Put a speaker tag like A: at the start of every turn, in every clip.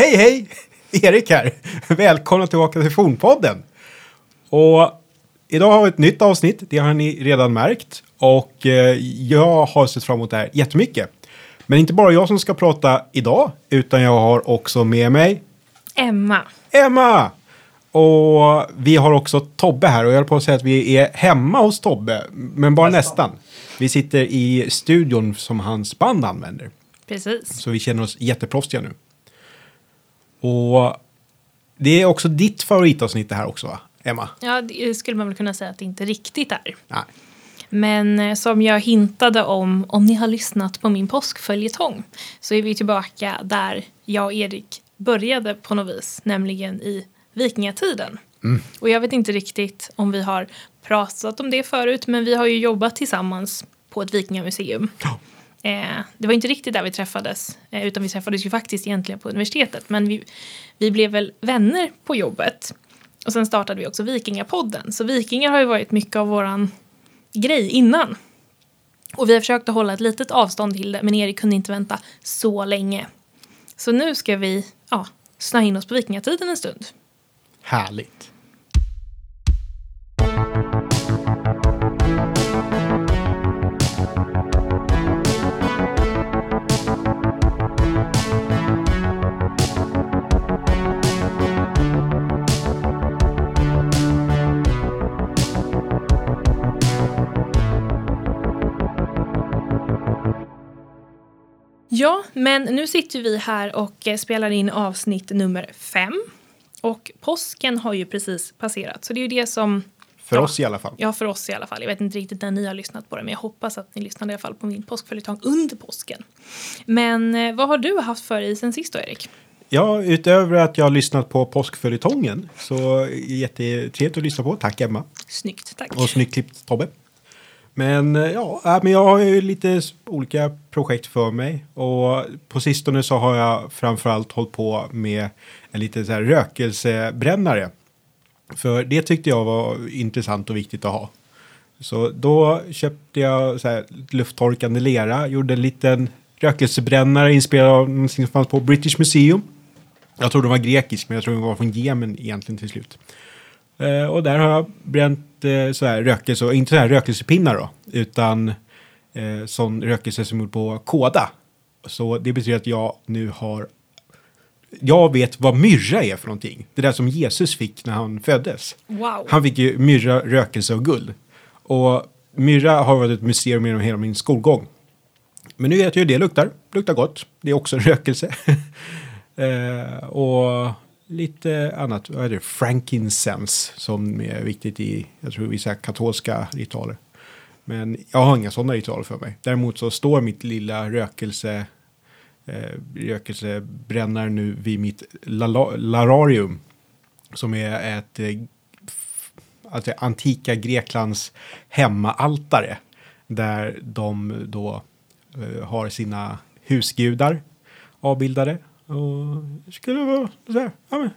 A: Hej hej! Erik här. Välkomna tillbaka till Fornpodden. Och idag har vi ett nytt avsnitt, det har ni redan märkt. Och eh, jag har sett fram emot det här jättemycket. Men inte bara jag som ska prata idag, utan jag har också med mig
B: Emma.
A: Emma! Och vi har också Tobbe här och jag höll på att säga att vi är hemma hos Tobbe, men bara nästan. Vi sitter i studion som hans band använder.
B: Precis.
A: Så vi känner oss jätteproffsiga nu. Och det är också ditt favoritavsnitt det här också va, Emma?
B: Ja, det skulle man väl kunna säga att det inte riktigt är.
A: Nej.
B: Men eh, som jag hintade om, om ni har lyssnat på min påskföljetong, så är vi tillbaka där jag och Erik började på något vis, nämligen i vikingatiden. Och jag vet inte riktigt om vi har pratat om det förut, men vi har ju jobbat tillsammans på ett vikingamuseum.
A: Ja.
B: Eh, det var inte riktigt där vi träffades, eh, utan vi träffades ju faktiskt egentligen på universitetet. Men vi, vi blev väl vänner på jobbet. Och sen startade vi också Vikingapodden. Så vikingar har ju varit mycket av våran grej innan. Och vi har försökt att hålla ett litet avstånd till det, men Erik kunde inte vänta så länge. Så nu ska vi ja, snöa in oss på vikingatiden en stund.
A: Härligt.
B: Ja, men nu sitter vi här och eh, spelar in avsnitt nummer fem. Och påsken har ju precis passerat, så det är ju det som...
A: För
B: Ja.
A: oss i alla fall.
B: Ja, för oss i alla fall. Jag vet inte riktigt när ni har lyssnat på det, men jag hoppas att ni lyssnade i alla fall på min påskföljetong under påsken. Men eh, vad har du haft för dig sen sist då, Erik?
A: Ja, utöver att jag har lyssnat på påskföljetongen så jättetrevligt att lyssna på. Tack Emma.
B: Snyggt, tack.
A: Och snyggt klippt Tobbe. Men eh, ja, äh, men jag har ju lite olika projekt för mig. Och på sistone så har jag framförallt hållit på med en liten så här rökelsebrännare. För det tyckte jag var intressant och viktigt att ha. Så då köpte jag så här lufttorkande lera, gjorde en liten rökelsebrännare inspirerad av någonting som fanns på British Museum. Jag tror den var grekisk, men jag tror den var från Jemen egentligen till slut. Eh, och där har jag bränt eh, så här rökelse, och inte så här rökelsepinnar då, utan eh, sån rökelse som är gjord på kåda. Så det betyder att jag nu har, jag vet vad myrra är för någonting. Det där som Jesus fick när han föddes.
B: Wow.
A: Han fick ju myrra, rökelse och guld. Och myrra har varit ett museum genom hela min skolgång. Men nu vet jag hur det luktar. Luktar gott. Det är också en rökelse. eh, och lite annat. Vad är det? Frankincense som är viktigt i, jag tror, vissa katolska ritualer. Men jag har inga sådana ritualer för mig. Däremot så står mitt lilla rökelse, eh, rökelsebrännare nu vid mitt lala- lararium. Som är ett eh, alltså antika Greklands hemmaaltare. Där de då eh, har sina husgudar avbildade. Och det skulle vara så här, ja, men,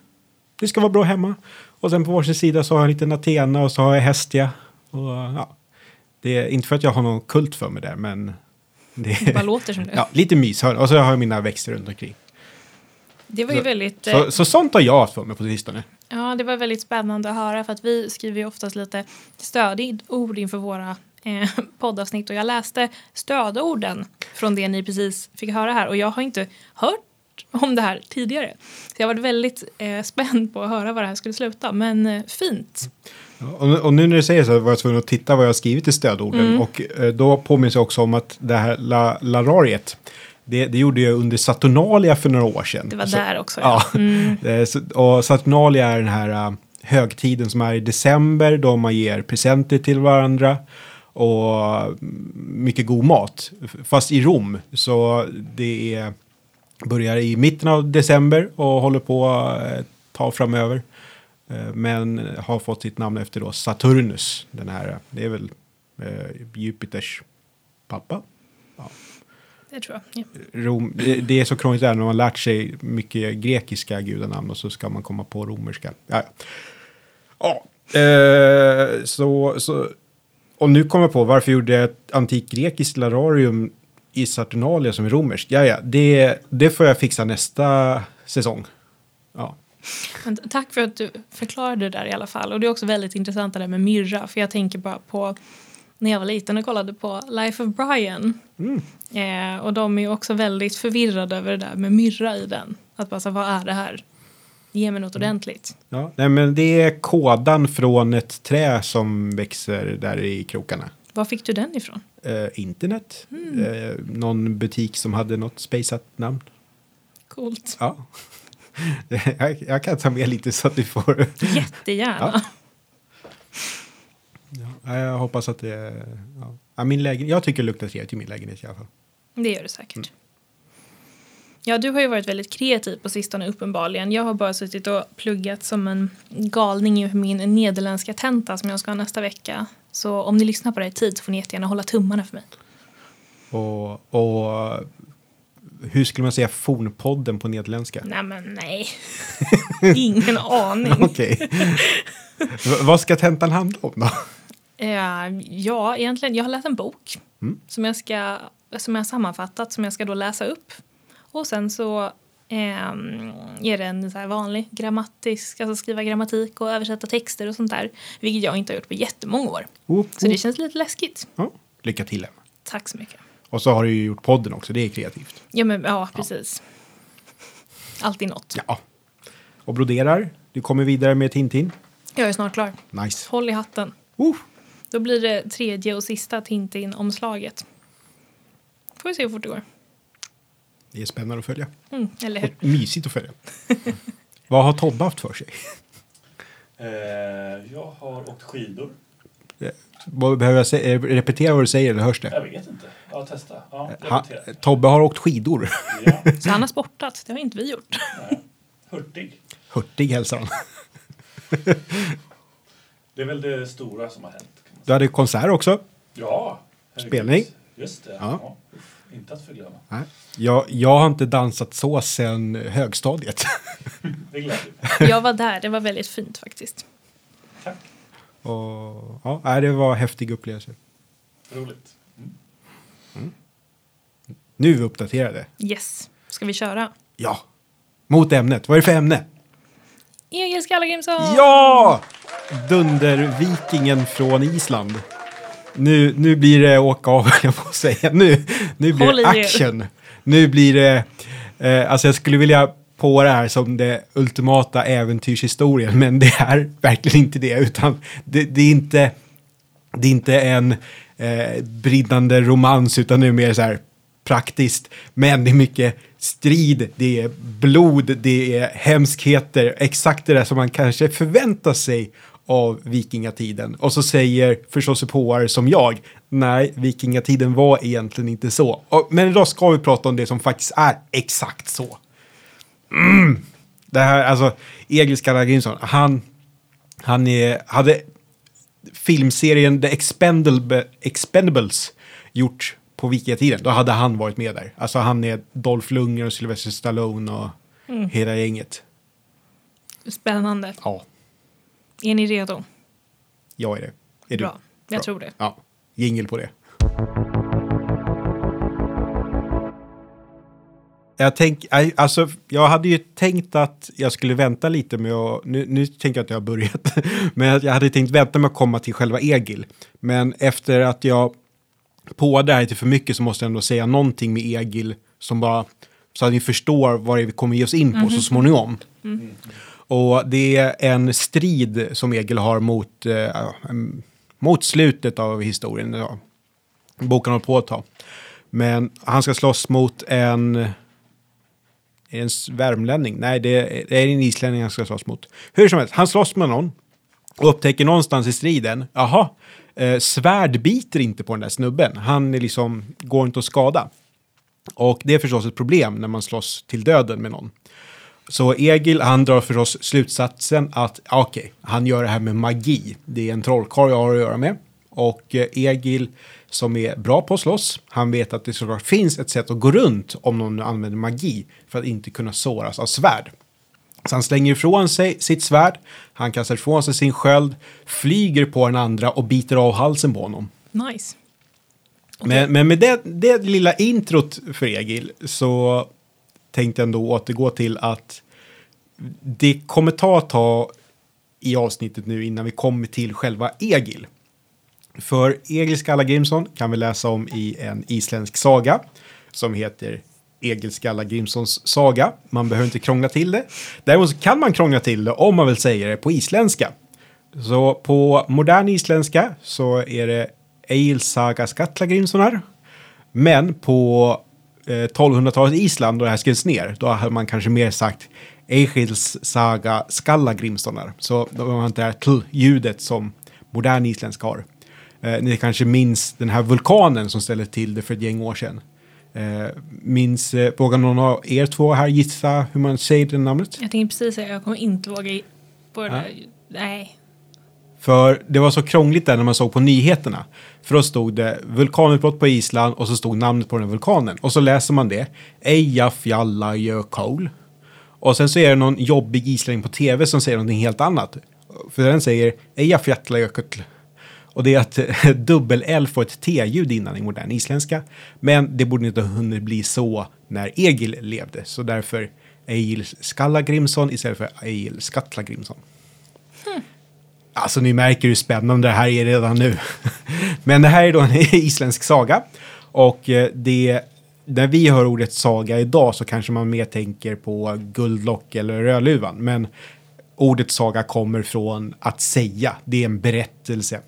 A: det ska vara bra hemma. Och sen på varsin sida så har jag en liten Athena och så har jag Hestia. Och, ja, det är inte för att jag har någon kult för mig där, men det
B: Det bara låter som det.
A: ja, lite mys. Och så har jag mina växter runt omkring.
B: Det var ju
A: Så-
B: väldigt... eh,
A: Så, så sånt har jag haft för mig på sistone.
B: Ja, det var väldigt spännande att höra för att vi skriver ju oftast lite stödord inför våra eh, poddavsnitt och jag läste stödorden från det ni precis fick höra här och jag har inte hört om det här tidigare. Så jag var väldigt eh, spänd på att höra vad det här skulle sluta, men eh, fint.
A: Ja, Och, och nu när du säger så var jag tvungen att titta vad jag har skrivit i stödorden.
B: Mm.
A: Och eh, då påminns jag också om att det här la, larariet, det, det gjorde jag under Saturnalia för några år sedan.
B: Det var
A: så,
B: där också.
A: Ja,
B: Mm.
A: Eh, och Saturnalia är den här uh, högtiden som är i december då man ger presenter till varandra och mm, mycket god mat. Fast i Rom så det är, börjar i mitten av december och håller på eh, ett tag framöver. Eh, Men har fått sitt namn efter då Saturnus. Den här, det är väl eh, Jupiters pappa.
B: Det tror jag. Ja.
A: Rom, det, är så krångligt där när man lärt sig mycket grekiska gudanamn och så ska man komma på romerska. Ja, ja. ja så, så, och nu kommer jag på varför gjorde jag ett antikgrekiskt lararium i Saturnalia som är romerskt. Ja, ja, det, det får jag fixa nästa säsong. Ja.
B: Men tack för att du förklarade det där i alla fall. Och det är också väldigt intressant det där med myrra. För jag tänker bara på när jag var liten och kollade på Life of Brian.
A: Mm.
B: Eh, och de är också väldigt förvirrade över det där med myrra i den. Att bara så, vad är det här? Ge mig något ordentligt.
A: Ja, nej, men det är kådan från ett trä som växer där i krokarna.
B: Var fick du den ifrån?
A: Eh, internet. Eh, någon butik som hade något spejsat namn.
B: Coolt.
A: Ja. jag, jag kan ta med lite så att du får...
B: Jättegärna.
A: Ja, jag hoppas att det... Ja. Ja, min lägen... Jag tycker det luktar trevligt i min lägenhet i alla fall.
B: Det gör det säkert. Ja, du har ju varit väldigt kreativ på sistone uppenbarligen. Jag har bara suttit och pluggat som en galning inför min nederländska tenta som jag ska ha nästa vecka. Så om ni lyssnar på det i tid så får ni jättegärna hålla tummarna för mig.
A: Och, och hur skulle man säga fornpodden på nederländska?
B: Nej men nej. Ingen aning.
A: Okej. Vad ska tentan handla om då?
B: Eh, ja, egentligen. Jag har läst en bok
A: Mm.
B: som, jag ska, som jag har sammanfattat som jag ska då läsa upp. Och sen så ehm, är det en så här vanlig grammatisk, alltså skriva grammatik och översätta texter och sånt där. Vilket jag inte har gjort på jättemånga år.
A: Oh,
B: Så det känns lite läskigt.
A: ja. Lycka till Emma.
B: Tack så mycket.
A: Och så har du ju gjort podden också, det är kreativt.
B: Ja, men ja, precis. Alltid något.
A: Ja. Och broderar, du kommer vidare med Tintin.
B: Jag är snart klar.
A: Nice.
B: Håll i hatten.
A: Oh.
B: Då blir det tredje och sista Tintin-omslaget. Får vi se hur fort det går.
A: Det är spännande att följa.
B: Mm, eller hur?
A: Och mysigt att följa. Vad har Tobbe haft för sig?
C: Eh, jag har åkt skidor.
A: Vad Behöver jag eh, repetera vad du säger eller hörs det?
C: Jag vet inte. Ja, testa. Ja,
A: Ha,
C: repetera.
A: Tobbe har åkt skidor.
C: Ja,
B: Så han har sportat. Det har inte vi gjort.
C: nej. Hurtig.
A: Hurtig hälsan.
C: Det är väl det stora som har hänt.
A: Du hade konsert också.
C: Ja. herregud.
A: Spelning.
C: Just det.
A: Ja.
C: Inte att förglömma.
A: Nej. Jag, jag har inte dansat så sedan högstadiet.
C: Det gläder mig.
B: Jag var där. Det var väldigt fint faktiskt.
C: Tack.
A: Och, ja, det var en häftig upplevelse.
C: Roligt. Mm.
A: Nu är vi uppdaterade.
B: Yes. Ska vi köra?
A: Ja. Mot ämnet. Vad är det för ämne?
B: Egil Skallagrimsson!
A: Ja! Dundervikingen från Island. Nu, nu blir det åka av, jag att säga. Nu, nu blir det action. Nu blir det... Eh, alltså jag skulle vilja på det här som det ultimata äventyrshistorien, men det är verkligen inte det, utan det, det är inte... Det är inte en eh, brinnande romans, utan det är mer så här praktiskt. Men det är mycket strid, det är blod, det är hemskheter. Exakt det där som man kanske förväntar sig av vikingatiden. Och så säger förståsigpåare som jag, nej, vikingatiden var egentligen inte så. Men idag ska vi prata om det som faktiskt är exakt så. Mm. Det här, alltså, Egil Skallagrimsson, han, han är, hade filmserien The Expendable, Expendables gjort på vikingatiden, då hade han varit med där. Alltså han är Dolph Lundgren och Sylvester Stallone och hela gänget.
B: Spännande.
A: Ja,
B: Är ni redo?
A: jag är det. Är
B: Bra.
A: du?
B: Jag tror det.
A: Ja, jingel på det. Jag, tänk, alltså, jag hade ju tänkt att jag skulle vänta lite med att, nu, nu tänker jag att jag har börjat, men jag hade tänkt vänta med att komma till själva Egil. Men efter att jag på det här lite för mycket så måste jag ändå säga någonting med Egil som bara, så att ni förstår vad det är vi kommer ge oss in på så småningom. Och det är en strid som Egil har mot, eh, mot slutet av historien. Ja. Boken håller på att ta. Men han ska slåss mot en... Är det en värmlänning? Nej, det är, det är en islänning han ska slåss mot. Hur som helst, han slåss med någon och upptäcker någonstans i striden, jaha, eh, svärd biter inte på den där snubben. Han är liksom, går inte att skada. Och det är förstås ett problem när man slåss till döden med någon. Så Egil, han drar förstås slutsatsen att okej, han gör det här med magi. Det är en trollkarl jag har att göra med. Och eh, Egil, som är bra på att slåss, han vet att det såklart finns ett sätt att gå runt om någon använder magi för att inte kunna såras av svärd. Så han slänger ifrån sig sitt svärd, han kastar ifrån sig sin sköld, flyger på den andra och biter av halsen på honom.
B: Nice.
A: Men, men med det, det lilla introt för Egil så tänkte jag ändå återgå till att det kommer ta ett tag i avsnittet nu innan vi kommer till själva Egil. För Egil Skallagrimsson kan vi läsa om i en isländsk saga som heter Egil Skallagrimssons saga. Man behöver inte krångla till det. Däremot så kan man krångla till det om man vill säga det på isländska. Så på modern isländska så är det Egil Saga Skallagrimssonar. Men på eh, 1200-talets Island då det här skrevs ner, då hade man kanske mer sagt Egils Saga Skallagrimssonar. Så då har man inte det här tl-ljudet som modern isländska har. Eh, ni kanske minns den här vulkanen som ställde till det för ett gäng år sedan. Eh, minns, eh, vågar någon av er två här gissa hur man säger det namnet?
B: Jag tänkte precis säga jag kommer inte våga i- på det där. Nej.
A: För det var så krångligt där när man såg på nyheterna. För då stod det vulkanutbrott på Island och så stod namnet på den vulkanen. Och så läser man det. Eyjafjallajökull. Och sen så är det någon jobbig islänning på tv som säger någonting helt annat. För den säger Eyjafjallajökull. Och det är att dubbel-L får ett T-ljud innan i modern isländska. Men det borde inte ha hunnit bli så när Egil levde. Så därför Egil Skallagrimsson istället för Egil Skatlagrimsson. Hm. Alltså ni märker hur spännande det här är redan nu. Men det här är då en isländsk saga. Och eh, det, när vi hör ordet saga idag så kanske man mer tänker på Guldlock eller Rödluvan. Men ordet saga kommer från att säga. Det är en berättelse.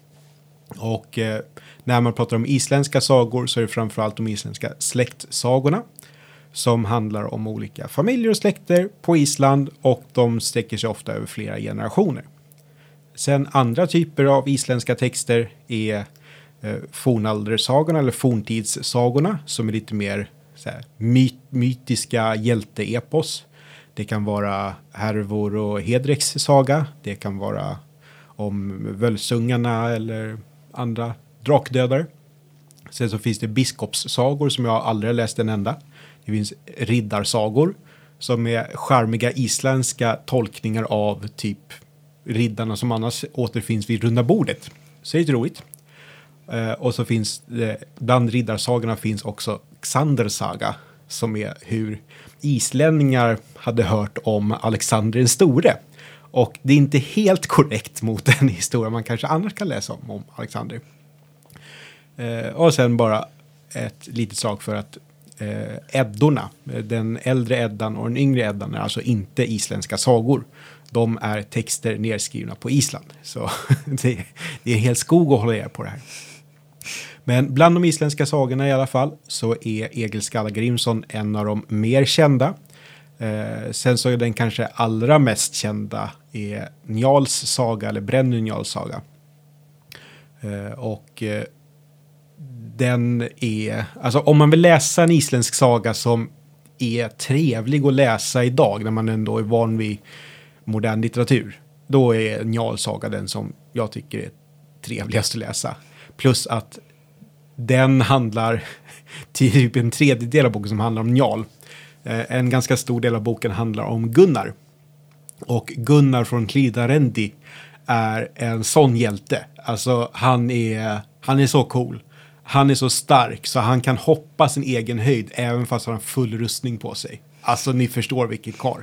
A: Och eh, när man pratar om isländska sagor så är det framförallt de isländska släktsagorna. Som handlar om olika familjer och släkter på Island och de sträcker sig ofta över flera generationer. Sen andra typer av isländska texter är eh, fornaldersagorna eller forntidssagorna som är lite mer så här, myt, mytiska hjälteepos. Det kan vara Hervor och Hedreks saga. Det kan vara om Völsungarna eller andra drakdödare. Sen så finns det biskopssagor som jag aldrig har läst en enda. Det finns riddarsagor som är charmiga isländska tolkningar av typ riddarna som annars återfinns vid runda bordet. Så det är roligt. Eh, och så finns det, bland riddarsagorna finns också Xander saga som är hur islänningar hade hört om Alexander den store. Och det är inte helt korrekt mot den historia man kanske annars kan läsa om, om Alexander. Eh, och sen bara ett litet slag för att eh, Eddorna, den äldre Eddan och den yngre Eddan är alltså inte isländska sagor. De är texter nedskrivna på Island. Så det, det är en hel skog att hålla reda på det här. Men bland de isländska sagorna i alla fall så är Egil Skallagrimsson en av de mer kända. Eh, sen så är den kanske allra mest kända är Njals saga eller Brennu Njals saga. Eh, och eh, den är, alltså om man vill läsa en isländsk saga som är trevlig att läsa idag när man ändå är van vid modern litteratur. Då är Njalsaga den som jag tycker är trevligast att läsa. Plus att den handlar typ en tredjedel av boken som handlar om Njal. Eh, en ganska stor del av boken handlar om Gunnar. Och Gunnar från Klidarendi är en sån hjälte. Alltså han är, han är så cool. Han är så stark så han kan hoppa sin egen höjd även fast han har full rustning på sig. Alltså ni förstår vilket karl.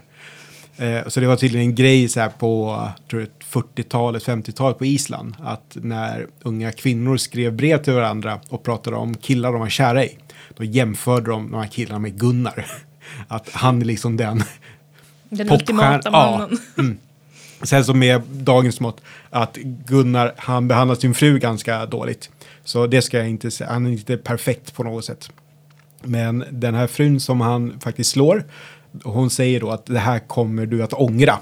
A: Eh, så det var tydligen en grej så här på tror jag, 40-talet, 50-talet på Island. Att när unga kvinnor skrev brev till varandra och pratade om killar de var kära i. Då jämförde de de här killarna med Gunnar. Att han är liksom den.
B: Den ultimata
A: ja.
B: mannen.
A: Sen som med dagens mått att Gunnar, han behandlar sin fru ganska dåligt. Så det ska jag inte säga, han är inte perfekt på något sätt. Men den här frun som han faktiskt slår, hon säger då att det här kommer du att ångra.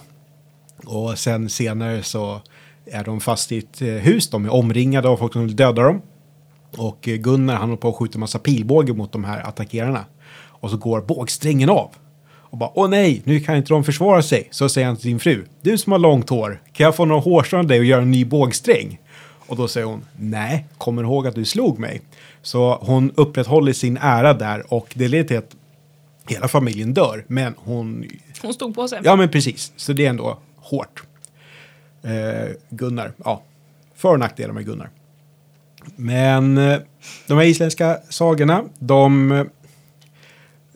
A: Och sen senare så är de fast i ett eh, hus, de är omringade av folk som vill döda dem. Och eh, Gunnar han håller på att skjuta massa pilbåge mot de här attackerarna. Och så går bågsträngen av. Och bara, åh nej, nu kan inte de försvara sig. Så säger han till sin fru, du som har långt hår, kan jag få några hårstrån av dig och göra en ny bågsträng? Och då säger hon, nej, kommer ihåg att du slog mig. Så hon upprätthåller sin ära där och det leder till att hela familjen dör. Men hon,
B: Hon stod på sig.
A: ja men precis, så det är ändå hårt. Eh, Gunnar, ja, för och nackdelar med Gunnar. Men eh, de här isländska sagorna, de,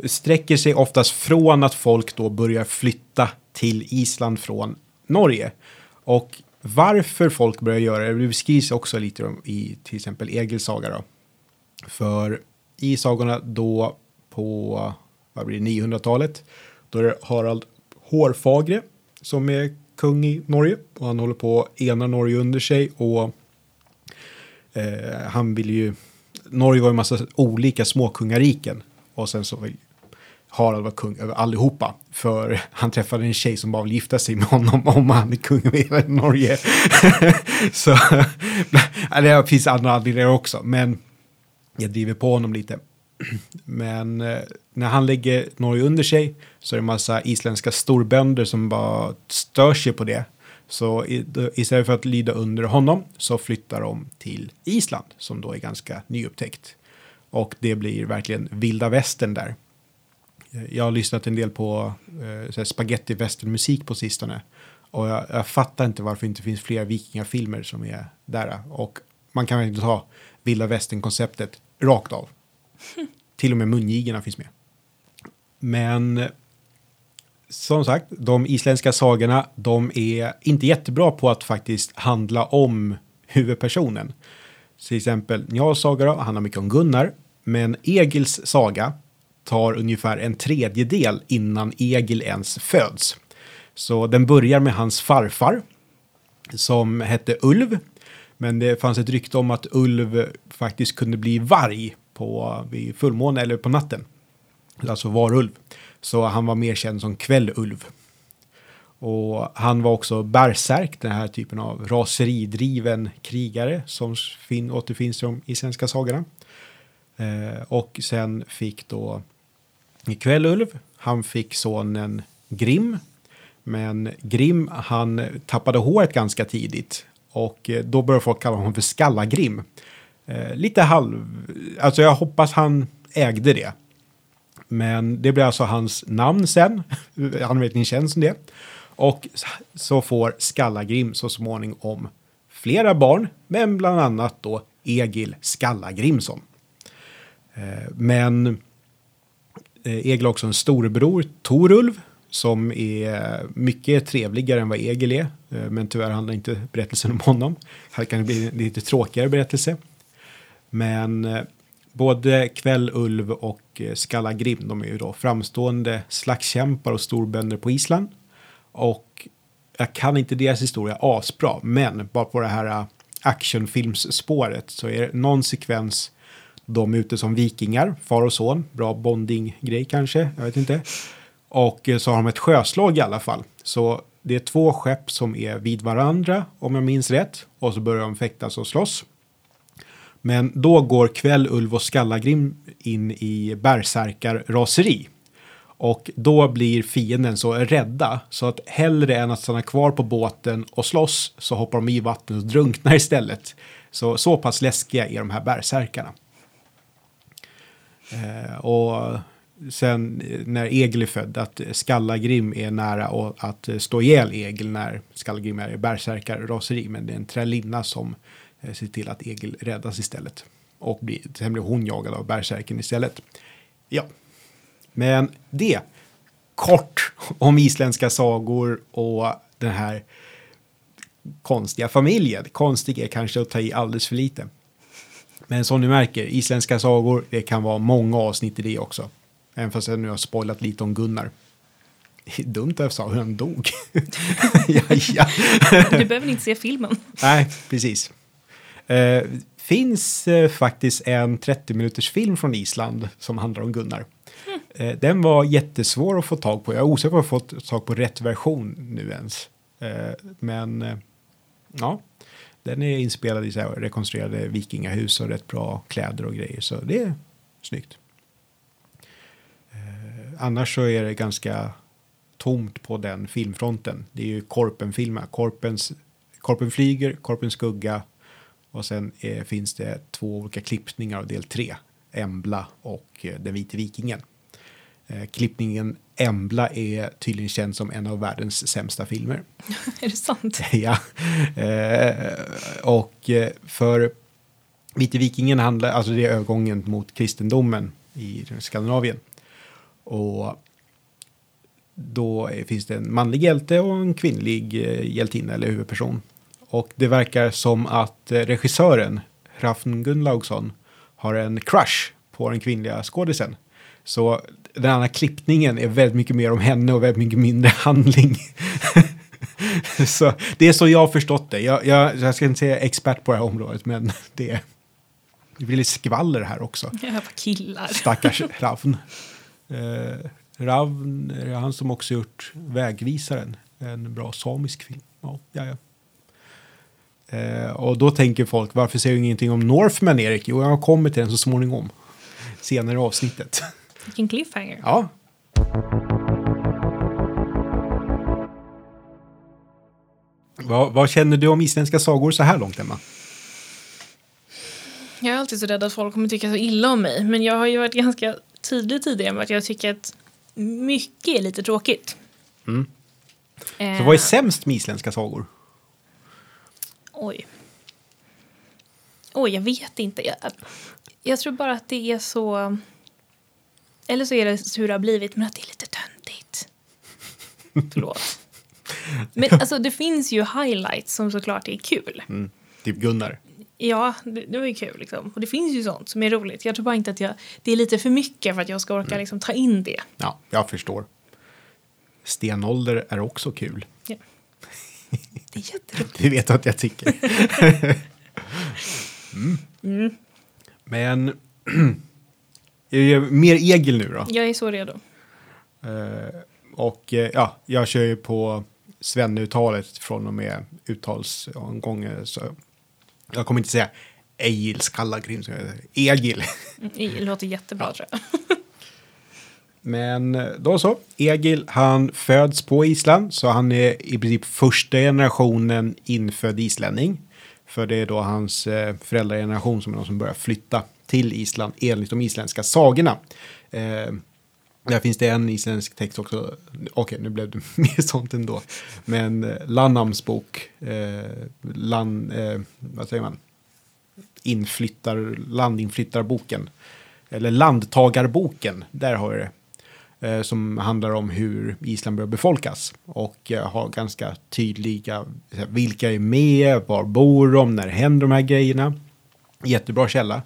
A: sträcker sig oftast från att folk då börjar flytta till Island från Norge. Och varför folk börjar göra det, det beskrivs också lite i till exempel Egils saga då. För i sagorna då på vad blir det, 900-talet, då är det Harald Hårfagre som är kung i Norge och han håller på att ena Norge under sig och eh, han vill ju, Norge var ju en massa olika småkungariken och sen så vill Harald vara kung över allihopa. För han träffade en tjej som bara vill gifta sig med honom om han är kung över hela Norge. så det finns andra anledningar också, men jag driver på honom lite. Men eh, när han lägger Norge under sig så är det en massa isländska storbönder som bara stör sig på det. Så istället för att lyda under honom så flyttar de till Island som då är ganska nyupptäckt. Och det blir verkligen vilda västern där. Eh, jag har lyssnat en del på eh, så spaghetti western-musik på sistone. Och jag, jag fattar inte varför det inte finns fler vikingafilmer som är där. Och man kan verkligen ta vilda västern-konceptet rakt av. Till och med mungigarna finns med. Men som sagt, de isländska sagorna, de är inte jättebra på att faktiskt handla om huvudpersonen. Till exempel Njals saga handlar mycket om Gunnar, men Egils saga tar ungefär en tredjedel innan Egil ens föds. Så den börjar med hans farfar som hette Ulv. Men det fanns ett rykte om att Ulv faktiskt kunde bli varg på, vid fullmåne eller på natten. Alltså varulv. Så han var mer känd som Kvällulv. Och han var också bärsärk, den här typen av raseridriven krigare som fin, återfinns i de isländska sagorna. Eh, och sen fick då Kvällulv, han fick sonen Grim. Men Grim, han tappade håret ganska tidigt. Och eh, då började folk kalla honom för Skallagrim. Eh, lite halv... Alltså jag hoppas han ägde det. Men det blir alltså hans namn sen. Han vet ni känd som det. Och så får Skallagrim så småningom flera barn, men bland annat då Egil Skallagrimsson. Eh, Men eh, Egil har också en storebror, Torulv, som är mycket trevligare än vad Egil är. Eh, Men tyvärr handlar inte berättelsen om honom. Här kan det bli en lite tråkigare berättelse. Men eh, både Kvällulv och eh, Skallagrim, de är ju då framstående slagskämpar och storbönder på Island. Och jag kan inte deras historia asbra, men bara på det här eh, actionfilmsspåret så är det någon sekvens de är ute som vikingar, far och son, bra bonding-grej kanske, jag vet inte. Och så har de ett sjöslag i alla fall. Så det är två skepp som är vid varandra, om jag minns rätt. Och så börjar de fäktas och slåss. Men då går Kväll, Ulv och Skallagrim in i bärsärkarraseri. Och då blir fienden så rädda så att hellre än att stanna kvar på båten och slåss så hoppar de i vattnet och drunknar istället. Så, så pass läskiga är de här bärsärkarna. Eh, och sen eh, när Egil är född, att Skallagrim är nära och att eh, stå ihjäl Egil när Skallagrim är i bärsärkarraseri. Men det är en trälinna som eh, ser till att Egil räddas istället. Och blir, sen blir hon jagad av bärsärken istället. Ja, men det kort om isländska sagor och den här konstiga familjen. Konstig är kanske att ta i alldeles för lite. Men som ni märker, isländska sagor, det kan vara många avsnitt i det också. Även fast jag nu har spoilat lite om Gunnar. Dumt att jag sa hur han dog. ja, ja.
B: Du behöver inte se filmen.
A: Nej, precis. Eh, finns eh, faktiskt en 30 minuters film från Island som handlar om Gunnar. Eh, den var jättesvår att få tag på. Jag är osäker på om jag fått tag på rätt version nu ens. Eh, men eh, ja, den är inspelad i så här rekonstruerade vikingahus och rätt bra kläder och grejer. Så det är snyggt. Eh, annars så är det ganska tomt på den filmfronten. Det är ju Korpen-filmer. Korpens, Korpen flyger, Korpen skugga och sen eh, finns det två olika klippningar av del tre. Embla och eh, Den vite vikingen. Eh, klippningen Embla är tydligen känd som en av världens sämsta filmer.
B: Är det sant?
A: ja. Eh, och eh, för Vite vikingen handlar, alltså det är övergången mot kristendomen i Skandinavien. Och då finns det en manlig hjälte och en kvinnlig eh, hjältinna eller huvudperson. Och det verkar som att eh, regissören, Rafn Gunnlaugsson, har en crush på den kvinnliga skådisen. Så den andra klippningen är väldigt mycket mer om henne och väldigt mycket mindre handling. så det är så jag har förstått det. Jag, jag, jag ska inte säga expert på det här området, men det, är- det blir lite skvaller här också.
B: Hör på killar.
A: Stackars Ravn. Eh, Ravn är han som också gjort Vägvisaren. En bra samisk film. Ja, ja, ja. Eh, och då tänker folk, varför säger du ingenting om Northman, Erik? Jo, jag kommer till den så småningom. Senare i avsnittet.
B: Vilken cliffhanger.
A: Ja. Vad, vad känner du om isländska sagor så här långt, Emma?
B: Jag är alltid så rädd att folk kommer tycka så illa om mig. Men jag har ju varit ganska tydlig tidigare med att jag tycker att mycket är lite tråkigt.
A: Mm.
B: Eh,
A: Så vad är sämst med isländska sagor?
B: Oj. Oj, jag vet inte. Jag, jag tror bara att det är så... Eller så är det hur det har blivit, men att det är lite töntigt. Förlåt. Men alltså, det finns ju highlights som såklart är kul.
A: Mm. Typ Gunnar.
B: Ja, det, det var ju kul liksom. Och det finns ju sånt som är roligt. Jag tror bara inte att jag... Det är lite för mycket för att jag ska orka liksom ta in det.
A: Ja, jag förstår. Stenålder är också kul.
B: Ja. Det är jätteroligt.
A: Du vet att jag tycker. mm. Men är det mer Egil nu då?
B: Jag är så redo.
A: Eh, och eh, ja, jag kör ju på Svenne-uttalet från och med uttalsomgången. Så jag kommer inte säga Egil Skallagrim, så jag säger Egil.
B: Mm, Det låter jättebra tror jag.
A: Men eh, då så, Egil han föds på Island så han är i princip första generationen infödd islänning. För det är då hans eh, föräldrageneration som är de som börjar flytta till Island enligt de isländska sagorna. Eh, där finns det en isländsk text också. Okej, nu blev det mer sånt ändå. Men eh, Lannams bok, eh, land, eh, vad säger man? Inflyttar, landinflyttarboken. Eller landtagarboken, där har vi det. Eh, som handlar om hur Island börjar befolkas. Och eh, har ganska tydliga, vilka är med, var bor de, när händer de här grejerna. Jättebra källa.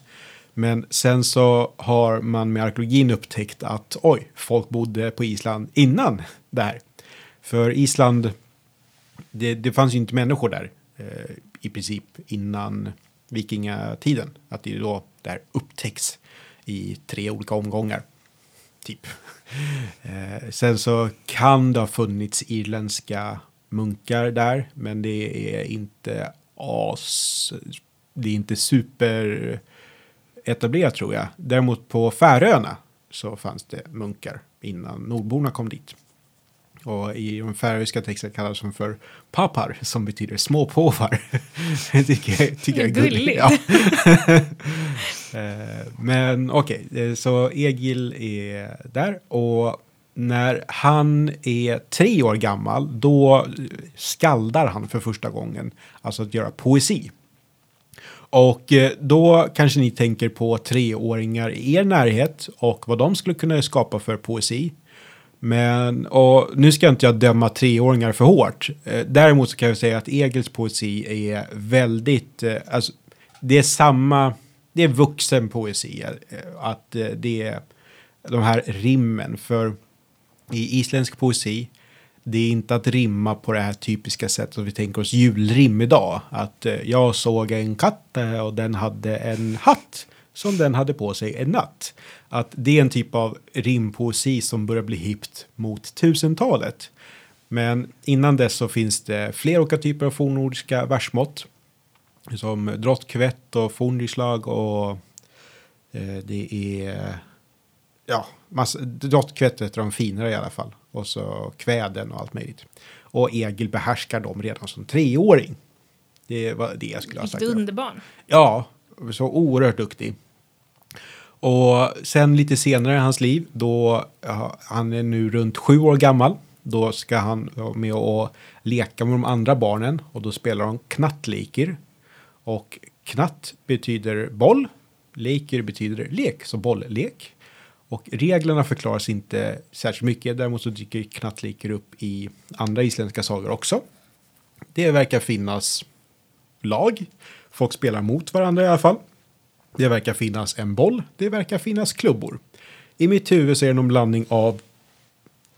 A: Men sen så har man med arkeologin upptäckt att oj, folk bodde på Island innan det här. För Island, det, det fanns ju inte människor där eh, i princip innan vikingatiden. Att det är då det här upptäcks i tre olika omgångar. Typ. Eh, sen så kan det ha funnits irländska munkar där, men det är inte as... Det är inte super etablerat tror jag. Däremot på Färöarna så fanns det munkar innan nordborna kom dit. Och i de färöiska texterna kallas de för papar som betyder småpåvar. det tycker jag, tycker jag är gulligt.
B: Gulligt.
A: Ja. Eh, men okej, okay. så Egil är där och när han är tre år gammal då skaldar han för första gången, alltså att göra poesi. Och eh, då kanske ni tänker på treåringar i er närhet och vad de skulle kunna skapa för poesi. Men, och nu ska inte jag döma treåringar för hårt. Däremot så kan jag säga att Egils poesi är väldigt, alltså, det är samma, det är vuxen poesi. Eh, att eh, det är de här rimmen, för i isländsk poesi, det är inte att rimma på det här typiska sättet som vi tänker oss julrim idag. Att eh, jag såg en katt och den hade en hatt som den hade på sig en natt. Att det är en typ av rimpoesi som börjar bli hippt mot tusentalet. Men innan dess så finns det flera olika typer av fornnordiska versmått. Som drottkvett och fornrislag och eh, det är ja, massa, drottkvett är de finare i alla fall. Och så kväden och allt möjligt. Och Egil behärskar dem redan som treåring. Det var det jag skulle ha sagt.
B: Vilket underbarn.
A: Ja, så oerhört duktig. Och sen lite senare i hans liv, då han är nu runt sju år gammal, då ska han vara med och leka med de andra barnen och då spelar de knattleker. Och knatt betyder boll, leker betyder lek, så bolllek. Och reglerna förklaras inte särskilt mycket. Däremot så dyker knattleker upp i andra isländska sagor också. Det verkar finnas lag. Folk spelar mot varandra i alla fall. Det verkar finnas en boll. Det verkar finnas klubbor. I mitt huvud så är det någon blandning av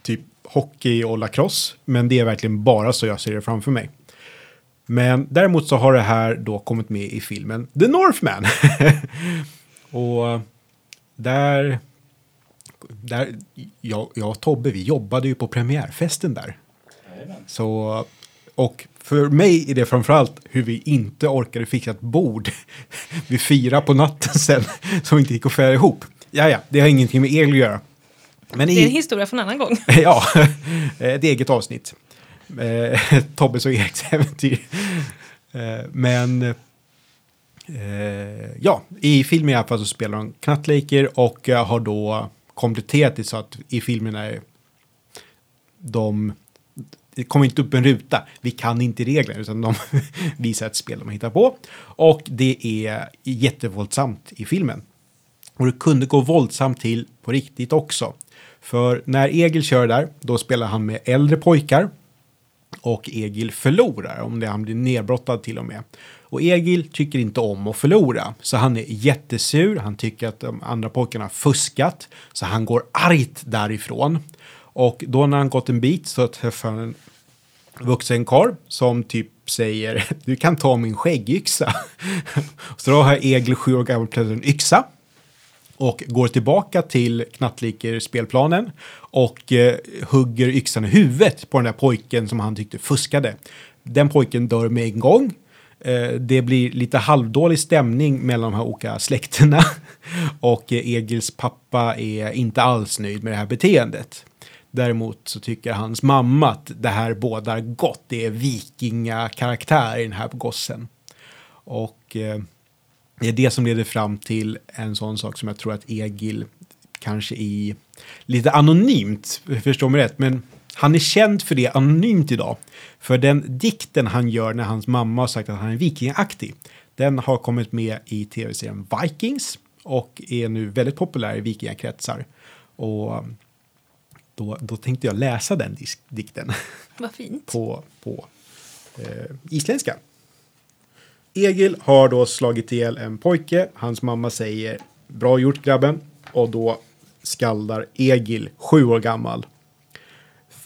A: typ hockey och lacrosse. Men det är verkligen bara så jag ser det framför mig. Men däremot så har det här då kommit med i filmen The Northman. och där, där jag, jag och Tobbe, vi jobbade ju på premiärfesten där. Så, och för mig är det framförallt hur vi inte orkade fixa ett bord vid fyra på natten sen som inte gick att föra ihop. Ja, ja, det har ingenting med el att göra. Men
B: Det är en
A: i,
B: historia från en annan gång.
A: ja, ett eget avsnitt. Eh, Tobbes och Eriks äventyr. Eh, men eh, ja, i filmen i alla fall så spelar de knattlejker och eh, har då kompletterat det så att i filmen är de det kommer inte upp en ruta. Vi kan inte reglerna utan de visar ett spel de har hittat på. Och det är jättevåldsamt i filmen. Och det kunde gå våldsamt till på riktigt också. För när Egil kör där, då spelar han med äldre pojkar. Och Egil förlorar, om det han blir nedbrottad till och med. Och Egil tycker inte om att förlora, så han är jättesur. Han tycker att de andra pojkarna har fuskat, så han går argt därifrån. Och då när han gått en bit så träffar han en vuxen karl som typ säger du kan ta min skäggyxa. så då har Egil sju år gammal plötsligt en yxa och går tillbaka till Knattliker spelplanen och eh, hugger yxan i huvudet på den där pojken som han tyckte fuskade. Den pojken dör med en gång. Eh, det blir lite halvdålig stämning mellan de här olika släkterna och eh, Egils pappa är inte alls nöjd med det här beteendet. Däremot så tycker hans mamma att det här bådar gott. Det är vikingakaraktär i den här gossen. Och eh, det är det som leder fram till en sån sak som jag tror att Egil kanske i lite anonymt, förstår mig rätt, men han är känd för det anonymt idag. För den dikten han gör när hans mamma har sagt att han är vikingaktig, den har kommit med i tv-serien Vikings och är nu väldigt populär i vikingakretsar. Och då, då tänkte jag läsa den dikten
B: Vad fint.
A: på, på eh, isländska. Egil har då slagit ihjäl en pojke. Hans mamma säger bra gjort grabben. Och då skaldar Egil, sju år gammal.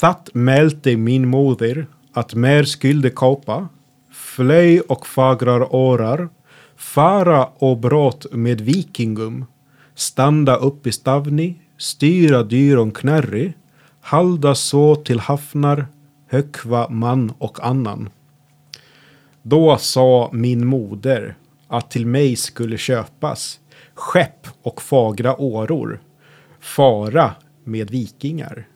A: That mälte min moder att mer skulle kapa. Flöj och fagrar årar. Fara och brott med vikingum. Standa upp i stavni. Styra dyron knärri. Halda så till hafnar. Hökva man och annan. Då sa min moder att till mig skulle köpas skepp och fagra åror, fara med vikingar.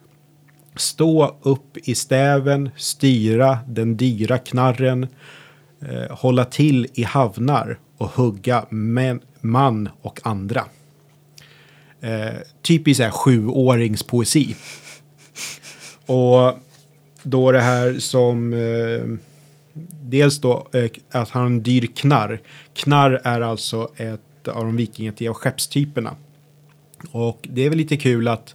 A: Stå upp i stäven, styra den dyra knarren, eh, hålla till i havnar och hugga män, man och andra. Eh, typisk så här sjuåringspoesi. Och då det här som eh, dels då eh, att han har en dyr knarr. Knarr är alltså ett av de vikingativa skeppstyperna. Och det är väl lite kul att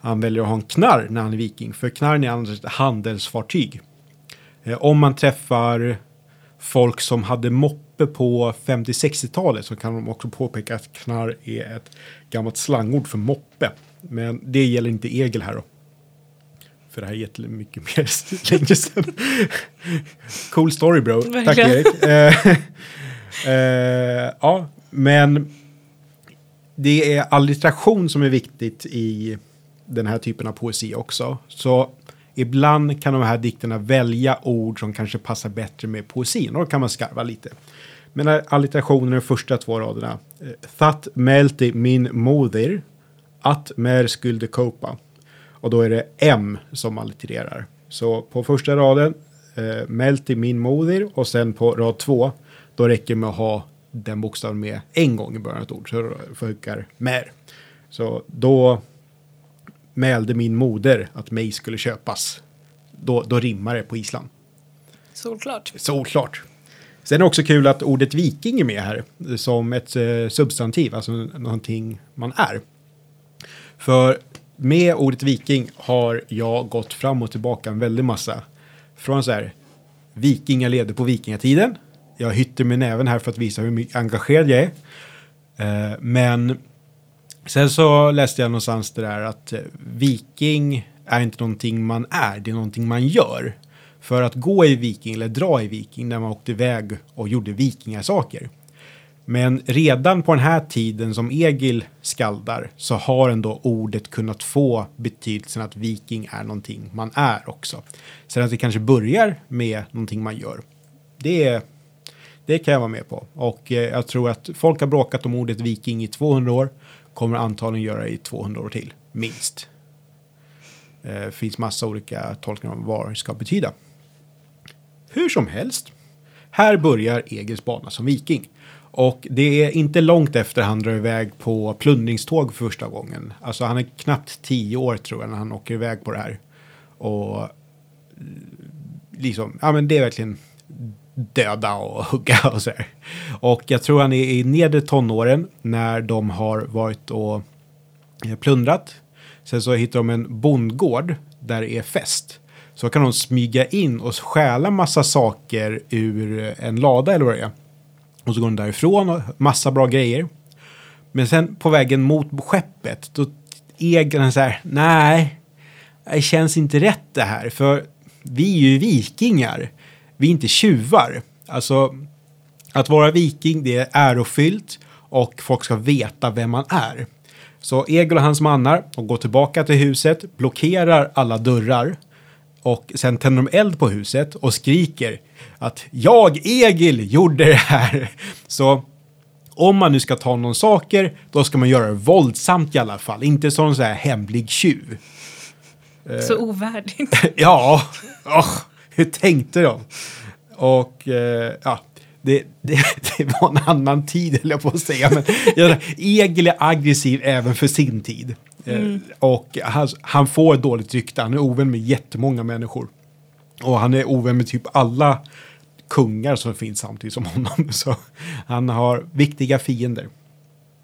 A: han väljer att ha en knarr när han är viking. För knarren är annars ett handelsfartyg. Eh, om man träffar folk som hade moppe på 50-60-talet så kan de också påpeka att knarr är ett gammalt slangord för moppe. Men det gäller inte Egil här då. För det här är jättemycket mer länge sedan. cool story bro. Tack
B: Verkligen.
A: Erik. Eh, eh, ja, men det är alliteration som är viktigt i den här typen av poesi också. Så ibland kan de här dikterna välja ord som kanske passar bättre med poesin och då kan man skarva lite. Men när alliterationen är de första två raderna. eh, That melti min moder, att mer skulle kopa. Och då är det M som allitererar. Så på första raden, eh, melti min moder och sen på rad två, då räcker det med att ha den bokstaven med en gång i början av ett ord. Så funkar mer. Så då mälde min moder att mig skulle köpas. Då, då rimmar det på Island.
B: Solklart.
A: Såklart. Sen är det också kul att ordet viking är med här som ett eh, substantiv, alltså någonting man är. För med ordet viking har jag gått fram och tillbaka en väldig massa. Från så här, vikingar levde på vikingatiden. Jag hytter med näven här för att visa hur mycket engagerad jag är. Eh, men sen så läste jag någonstans det där att eh, viking är inte någonting man är, det är någonting man gör. För att gå i viking eller dra i viking när man åkte iväg och gjorde vikingasaker. Men redan på den här tiden som Egil skaldar så har ändå ordet kunnat få betydelsen att viking är någonting man är också. Sen att det kanske börjar med någonting man gör. Det, det kan jag vara med på. Och eh, jag tror att folk har bråkat om ordet viking i 200 år. Kommer antagligen göra det i 200 år till, minst. Det finns massa olika tolkningar om vad det ska betyda. Hur som helst. Här börjar Egils bana som viking. Och det är inte långt efter han drar iväg på plundringståg för första gången. Alltså han är knappt tio år tror jag när han åker iväg på det här. Och liksom, ja men det är verkligen döda och hugga och så här. Och jag tror han är i nedre tonåren när de har varit och eh, plundrat. Sen så hittar de en bondgård där det är fest. Så kan de smyga in och stjäla massa saker ur en lada eller vad det är. Och så går hon därifrån och massa bra grejer. Men sen på vägen mot skeppet då Egon så här, nej, det känns inte rätt det här. För vi är ju vikingar. Vi är inte tjuvar. Alltså, att vara viking det är ärofyllt och folk ska veta vem man är. Så Egil och hans mannar de går tillbaka till huset, blockerar alla dörrar och sen tänder de eld på huset och skriker att jag, Egil, gjorde det här. Så om man nu ska ta någon saker, då ska man göra det våldsamt i alla fall. Inte som så här hemlig tjuv.
B: Så ovärdigt.
A: ja, oh, hur tänkte de? Och eh, ja, det, det, det, var en annan tid, eller jag på att säga. Men Egil är aggressiv även för sin tid. Mm. och han, han, får ett dåligt rykte. Han är ovän med jättemånga människor. Och han är ovän med typ alla kungar som finns samtidigt som honom. Så han har viktiga fiender.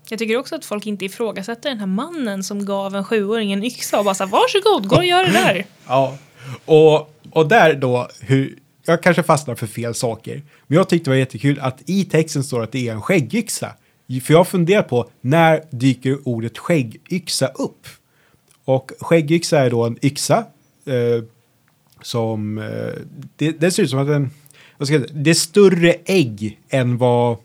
B: Jag tycker också att folk inte ifrågasätter den här mannen som gav en sjuåring en yxa och bara här, varsågod, gå och gör det där.
A: Ja, och, och där då, hur, jag kanske fastnar för fel saker. Men jag tyckte det var jättekul att i texten står att det är en skäggyxa. För jag funderar på när dyker ordet skäggyxa upp? Och skäggyxa är då en yxa eh, som... Eh, det, det, ser ut som att den... Vad ska jag säga, det är större ägg än vad...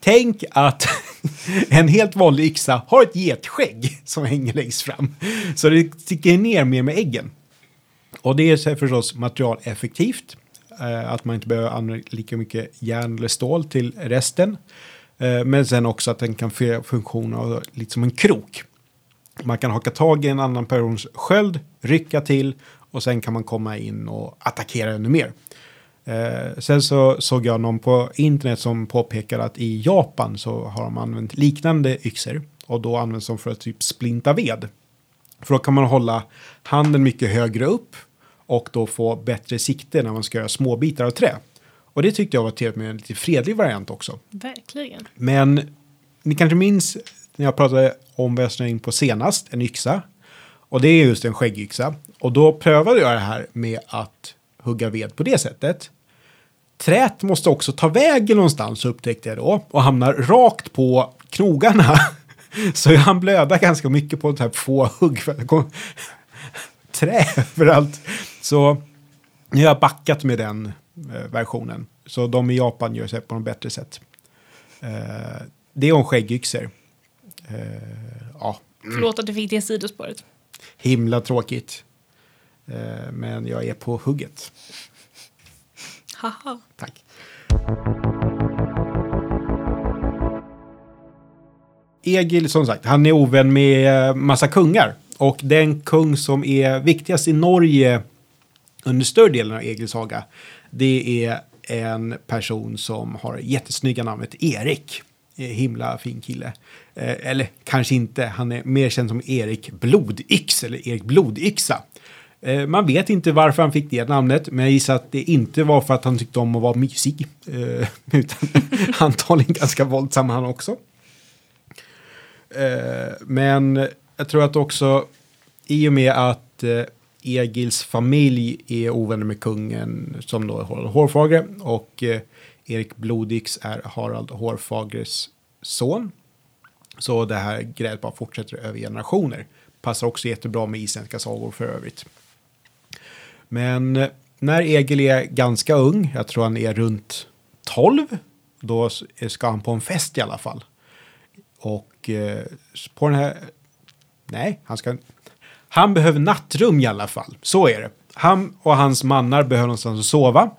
A: Tänk att en helt vanlig yxa har ett getskägg som hänger längst fram. Så det sticker ner mer med äggen. Och det är förstås materialeffektivt. Eh, att man inte behöver använda lika mycket järn eller stål till resten. Eh, men sen också att den kan fylla funktion av lite som en krok. Man kan haka tag i en annan persons sköld, rycka till och sen kan man komma in och attackera ännu mer. Eh, sen så såg jag någon på internet som påpekade att i Japan så har de använt liknande yxor och då används de för att typ splinta ved. För då kan man hålla handen mycket högre upp och då få bättre sikte när man ska göra små bitar av trä. Och det tyckte jag var trevligt med en lite fredlig variant också.
B: Verkligen.
A: Men ni kanske minns när jag pratade om vad jag snöade in på senast, en yxa. Och det är just en skäggyxa. Och då prövade jag det här med att hugga ved på det sättet. Trät måste också ta vägen någonstans upptäckte jag då och hamnar rakt på knogarna. Så jag hann blöda ganska mycket på här få hugg. För trä överallt. Så nu har jag backat med den eh, versionen. Så de i Japan gör sig på något bättre sätt. Eh, det är om skäggyxor. Eh, ja.
B: Förlåt att du fick det sidospåret.
A: Himla tråkigt. Eh, men jag är på hugget.
B: Haha.
A: Tack. Egil, som sagt, han är ovän med eh, massa kungar. Och den kung som är viktigast i Norge under större delen av Egils saga, det är en person som har jättesnygga namnet Erik. Eh, himla fin kille. Eh, eller kanske inte, han är mer känd som Erik Blodyx eller Erik Blodyxa. Eh, man vet inte varför han fick det namnet, men jag gissar att det inte var för att han tyckte om att vara mysig. Eh, utan antagligen ganska våldsam han också. Eh, men jag tror att också i och med att eh, Egils familj är ovänner med kungen som då är Harald Hårfagre och eh, Erik Blodix är Harald Hårfagres son. Så det här grälet bara fortsätter över generationer. Passar också jättebra med isländska sagor för övrigt. Men eh, när Egil är ganska ung, jag tror han är runt 12, då ska han på en fest i alla fall. Och eh, på den här... Nej, han ska... Han behöver nattrum i alla fall. Så är det. Han och hans mannar behöver någonstans att sova.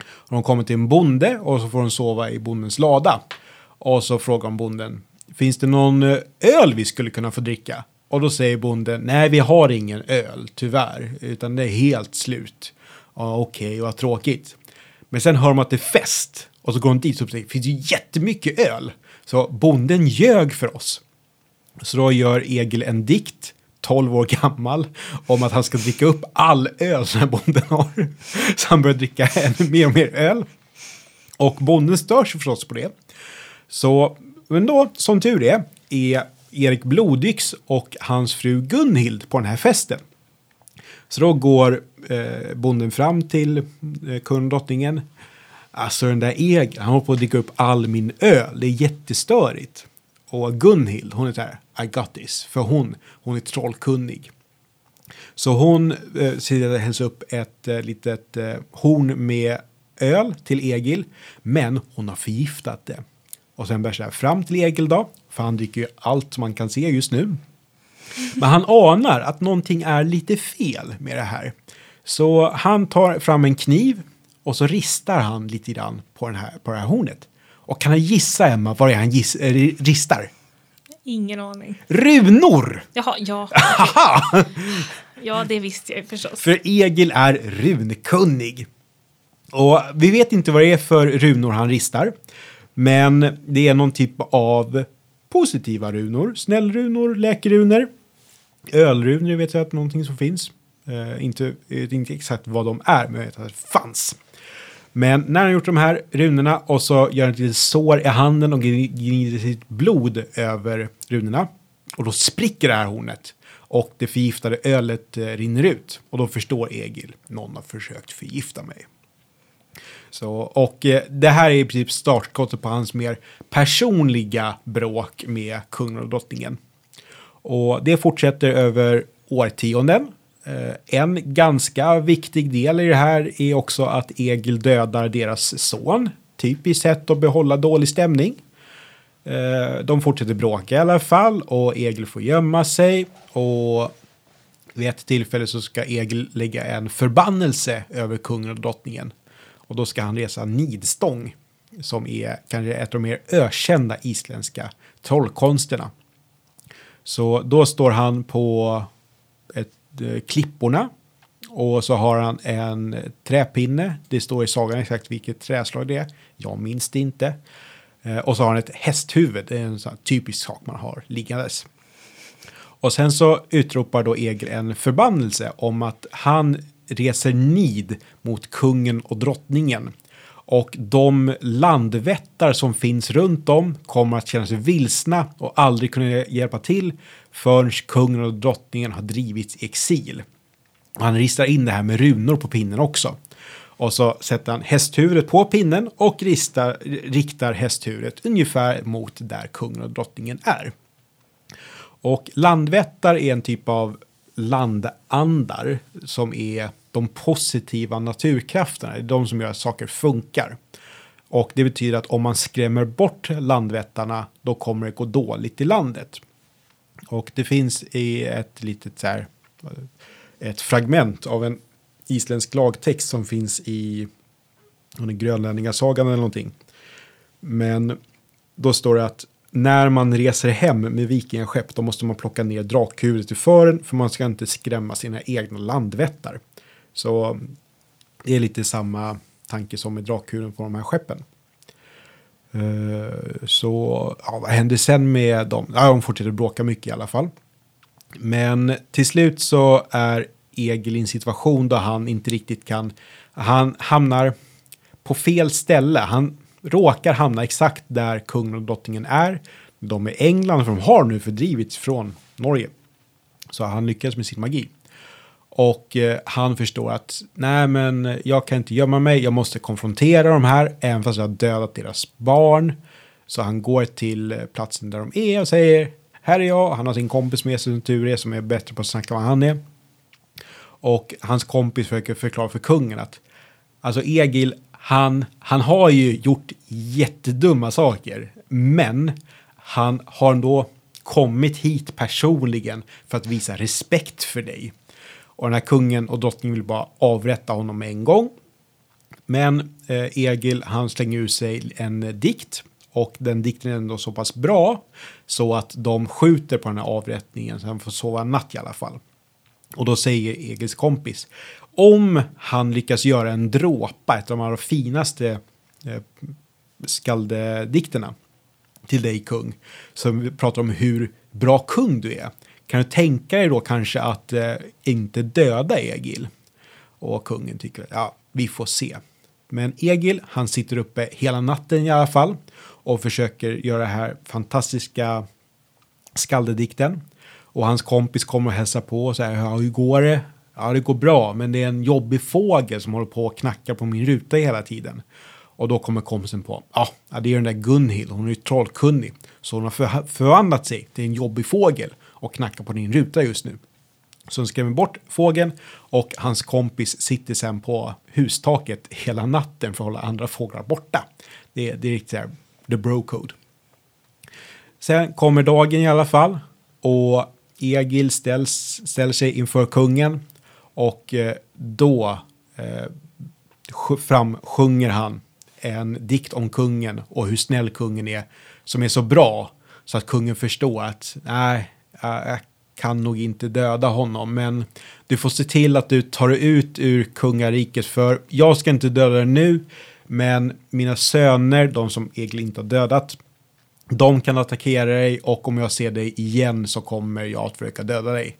A: Och de kommer till en bonde och så får de sova i bondens lada. Och så frågar bonden, finns det någon eh, öl vi skulle kunna få dricka? Och då säger bonden, nej vi har ingen öl, tyvärr, utan det är helt slut. Ja, okej, vad tråkigt. Men sen hör de att det är fest. Och så går de dit och säger, det finns ju jättemycket öl. Så bonden ljög för oss. Så då gör Egil en dikt, 12 år gammal, om att han ska dricka upp all öl som den här bonden har. Så han börjar dricka ännu mer och mer öl. Och bonden stör sig förstås på det. Så, men då, som tur är, är Erik Blodyx och hans fru Gunhild på den här festen. Så då går eh, bonden fram till eh, kungen drottningen. Alltså den där Egil, han håller på att dricka upp all min öl. Det är jättestörigt. Och Gunhild, hon är så här, I got this. För hon, hon är trollkunnig. Så hon eh, sidade hälsa upp ett eh, litet eh, horn med öl till Egil. Men hon har förgiftat det. Och sen bär sig fram till Egil då. För han dricker ju allt man kan se just nu. Men han anar att någonting är lite fel med det här. Så han tar fram en kniv och så ristar han lite grann på, den här, på det här hornet. Och kan du gissa, Emma, vad det är han giss, äh, ristar?
B: Ingen aning.
A: Runor!
B: Jaha, ja.
A: Haha!
B: Ja, det visste jag förstås.
A: För Egil är runkunnig. Och vi vet inte vad det är för runor han ristar. Men det är någon typ av positiva runor. Snällrunor, läkerunor. Ölrunor vet jag att någonting som finns. Eh, inte, inte exakt vad de är, men jag vet att det fanns. Men när han gjort de här runorna och så gör han ett litet sår i handen och gnider sitt blod över runorna. Och då spricker det här hornet. Och det förgiftade ölet eh, rinner ut. Och då förstår Egil, någon har försökt förgifta mig. Så, och eh, det här är i princip startskottet på hans mer personliga bråk med kungen och drottningen. Och det fortsätter över årtionden. Eh, en ganska viktig del i det här är också att Egil dödar deras son. Typiskt sätt att behålla dålig stämning. Eh, de fortsätter bråka i alla fall och Egil får gömma sig. Och vid ett tillfälle så ska Egil lägga en förbannelse över kungen och drottningen. Och då ska han resa nidstång som är kanske ett av de mer ökända isländska trollkonsterna. Så då står han på klipporna och så har han en träpinne. Det står i sagan exakt vilket träslag det är. Jag minns det inte. Eh, och så har han ett hästhuvud. Det är en sån typisk sak man har liggandes. Och sen så utropar då Egil en förbannelse om att han reser nid mot kungen och drottningen. Och de landvättar som finns runt om kommer att känna sig vilsna och aldrig kunna hjälpa till förrän kungen och drottningen har drivits i exil. Och han ristar in det här med runor på pinnen också. Och så sätter han hästhuvudet på pinnen och ristar, riktar hästhuvudet ungefär mot där kungen och drottningen är. Och landvättar är en typ av landandar som är de positiva naturkrafterna, det är de som gör att saker funkar. Och det betyder att om man skrämmer bort landvättarna då kommer det gå dåligt i landet. Och det finns i ett litet så här, ett fragment av en isländsk lagtext som finns i den grönlänningasagan eller någonting. Men då står det att när man reser hem med vikingaskepp då måste man plocka ner drakhuvudet i fören för man ska inte skrämma sina egna landvättar. Så det är lite samma tanke som med drakhuren på de här skeppen. Eh, så ja, vad händer sen med dem? Ja, de fortsätter bråka mycket i alla fall. Men till slut så är Egil i en situation då han inte riktigt kan, han hamnar på fel ställe. Han råkar hamna exakt där kungen och drottningen är de i England, för de har nu fördrivits från Norge. Så han lyckas med sin magi. Och eh, han förstår att nej men jag kan inte gömma mig, jag måste konfrontera de här, även fast jag har dödat deras barn. Så han går till eh, platsen där de är och säger här är jag, han har sin kompis med sig som tur är som är bättre på att snacka vad han är. Och hans kompis försöker förklara för kungen att alltså Egil, han, han har ju gjort jättedumma saker, men han har ändå kommit hit personligen för att visa respekt för dig. Och den här kungen och drottningen vill bara avrätta honom med en gång. Men eh, Egil, han slänger ur sig en eh, dikt och den dikten är ändå så pass bra så att de skjuter på den här avrättningen så han får sova en natt i alla fall. Och då säger Egils kompis om han lyckas göra en dråpa, ett av de här finaste eh, skaldedikterna till dig kung, som pratar om hur bra kung du är. Kan du tänka dig då kanske att eh, inte döda Egil? Och kungen tycker ja, vi får se. Men Egil, han sitter uppe hela natten i alla fall och försöker göra den här fantastiska skaldedikten. Och hans kompis kommer och hälsar på och säger, ja, hur går det? Ja, det går bra, men det är en jobbig fågel som håller på och knackar på min ruta hela tiden. Och då kommer kompisen på, ja, det är den där Gunhild, hon är ju trollkunnig. Så hon har förvandlat sig till en jobbig fågel och knackar på din ruta just nu. Så hon skrämmer bort fågeln och hans kompis sitter sen på hustaket hela natten för att hålla andra fåglar borta. Det, det är riktigt här, the bro code. Sen kommer dagen i alla fall och Egil ställs, ställer sig inför kungen och eh, då eh, framsjunger han en dikt om kungen och hur snäll kungen är som är så bra så att kungen förstår att nej, jag kan nog inte döda honom, men du får se till att du tar ut ur kungariket för jag ska inte döda dig nu, men mina söner, de som Egil inte har dödat, de kan attackera dig och om jag ser dig igen så kommer jag att försöka döda dig.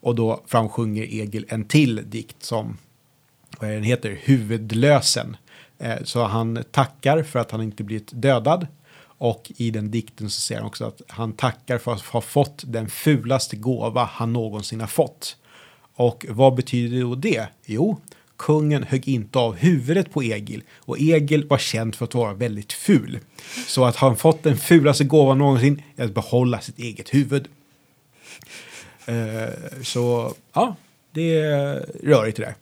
A: Och då framsjunger Egil en till dikt som, vad den heter, Huvudlösen. Eh, så han tackar för att han inte blivit dödad. Och i den dikten så säger han också att han tackar för att ha fått den fulaste gåva han någonsin har fått. Och vad betyder då det? Jo, kungen högg inte av huvudet på Egil och Egil var känd för att vara väldigt ful. Så att han fått den fulaste gåvan någonsin är att behålla sitt eget huvud. Uh, så ja, det är rörigt det där.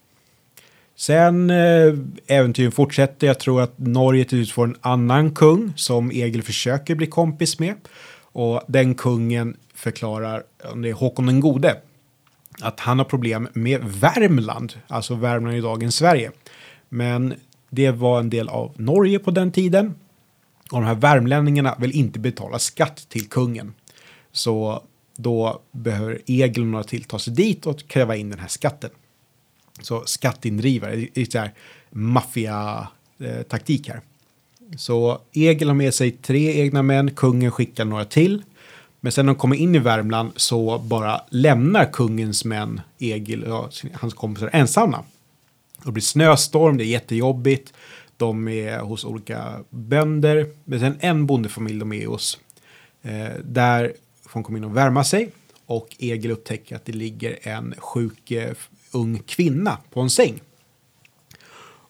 A: Sen eh, äventyren fortsätter. Jag tror att Norge till slut får en annan kung som Egil försöker bli kompis med. Och den kungen förklarar, om det är Håkon den gode, att han har problem med Värmland, alltså Värmland i dagens Sverige. Men det var en del av Norge på den tiden. Och de här värmlänningarna vill inte betala skatt till kungen. Så då behöver Egil några till ta sig dit och kräva in den här skatten. Så skatteindrivare, det är så här maffia-taktik eh, här. Så Egil har med sig tre egna män, kungen skickar några till. Men sen när de kommer in i Värmland så bara lämnar kungens män Egil och hans kompisar ensamma. Det blir snöstorm, det är jättejobbigt. De är hos olika bönder. Men sen en bondefamilj de är hos. Eh, där får de komma in och värma sig. Och Egil upptäcker att det ligger en sjuk eh, ung kvinna på en säng.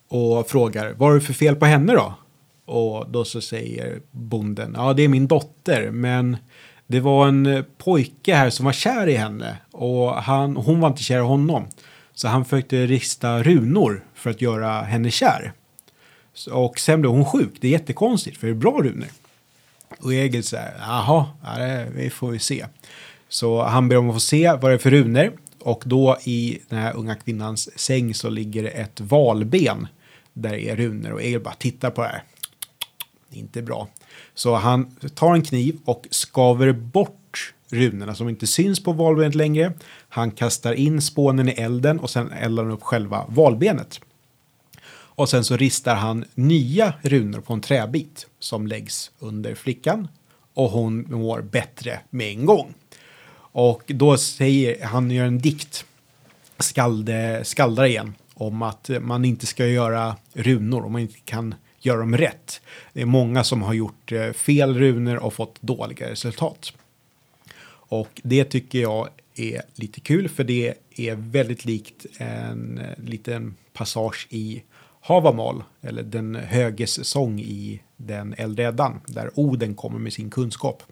A: Och frågar, vad är det för fel på henne då? Och då så säger bonden, ja det är min dotter, men det var en eh, pojke här som var kär i henne och han, hon var inte kär i honom. Så han försökte rista runor för att göra henne kär. Och sen blev hon sjuk, det är jättekonstigt för det är bra runor. Och Egil säger, jaha, det får vi se. Så han ber om att få se vad det är för runor. Och då i den här unga kvinnans säng så ligger det ett valben. Där är runor och Egil bara tittar på det här. Inte bra. Så han tar en kniv och skaver bort runorna som inte syns på valbenet längre. Han kastar in spånen i elden och sen eldar han upp själva valbenet. Och sen så ristar han nya runor på en träbit som läggs under flickan och hon mår bättre med en gång. Och då säger han gör en dikt, skalde, skaldar igen, om att man inte ska göra runor, om man inte kan göra dem rätt. Det är många som har gjort eh, fel runor och fått dåliga resultat. Och det tycker jag är lite kul för det är väldigt likt en eh, liten passage i Havamal, eller den höges sång i den äldre Eddan, där Oden kommer med sin kunskap.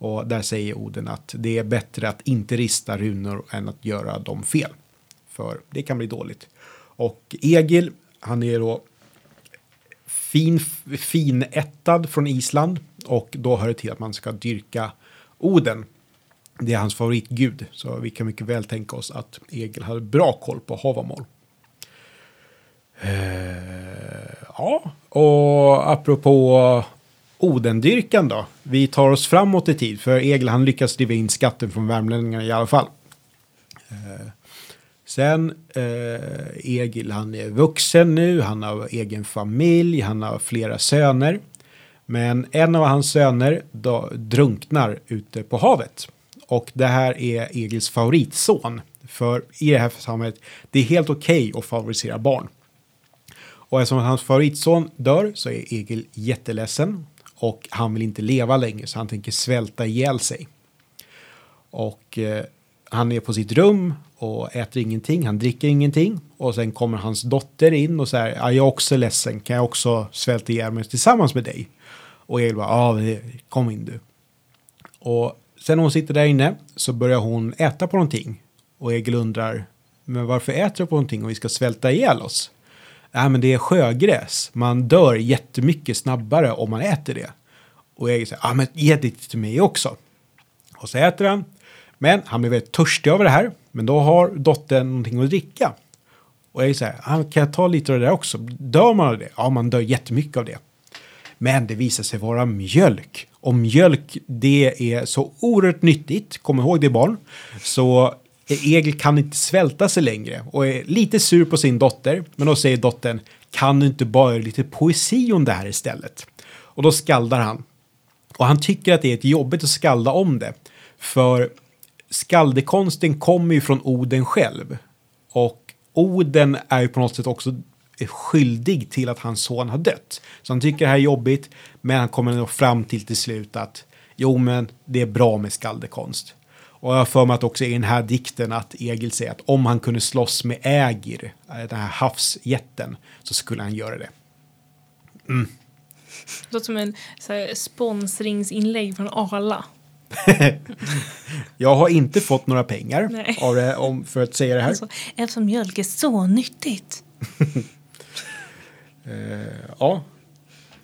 A: Och där säger Oden att det är bättre att inte rista runor än att göra dem fel. För det kan bli dåligt. Och Egil, han är då fin, finättad från Island och då hör det till att man ska dyrka Oden. Det är hans favoritgud, så vi kan mycket väl tänka oss att Egil hade bra koll på Havamal. Eh, ja, och apropå Odendyrkan då. Vi tar oss framåt i tid, för Egil han lyckas driva in skatten från värmlänningarna i alla fall. Eh, sen eh, Egil, han är vuxen nu, han har egen familj, han har flera söner. Men en av hans söner då, drunknar ute på havet. Och det här är Egils favoritson. För i det här samhället, det är helt okej okay att favorisera barn. Och eftersom hans favoritson dör så är Egil jätteledsen och han vill inte leva längre så han tänker svälta ihjäl sig. Och eh, han är på sitt rum och äter ingenting, han dricker ingenting och sen kommer hans dotter in och säger jag är också ledsen, kan jag också svälta ihjäl mig tillsammans med dig? Och Egil bara ja, kom in du. Och sen när hon sitter där inne så börjar hon äta på någonting och Egil undrar men varför äter du på någonting om vi ska svälta ihjäl oss? Nej, men det är sjögräs. Man dör jättemycket snabbare om man äter det. Och jag säger, ja men ge det till mig också. Och så äter han. Men han blir väldigt törstig av det här. Men då har dottern någonting att dricka. Och jag säger, ja, kan jag ta lite av det där också? Dör man av det? Ja, man dör jättemycket av det. Men det visar sig vara mjölk. Och mjölk, det är så oerhört nyttigt. Kom ihåg det barn. Så Egil kan inte svälta sig längre och är lite sur på sin dotter. Men då säger dottern, kan du inte bara göra lite poesi om det här istället? Och då skaldar han. Och han tycker att det är ett jobbigt att skalda om det. För skaldekonsten kommer ju från Oden själv. Och Oden är ju på något sätt också skyldig till att hans son har dött. Så han tycker det här är jobbigt, men han kommer nog fram till till slut att jo, men det är bra med skaldekonst. Och jag har för mig att också i den här dikten att Egil säger att om han kunde slåss med Ägir, eh, den här havsjätten, så skulle han göra det.
B: Mm. Det låter som en här, sponsringsinlägg från Arla.
A: jag har inte fått några pengar av det, om, för att säga det här. Alltså,
B: eftersom mjölk är så nyttigt.
A: uh, ja,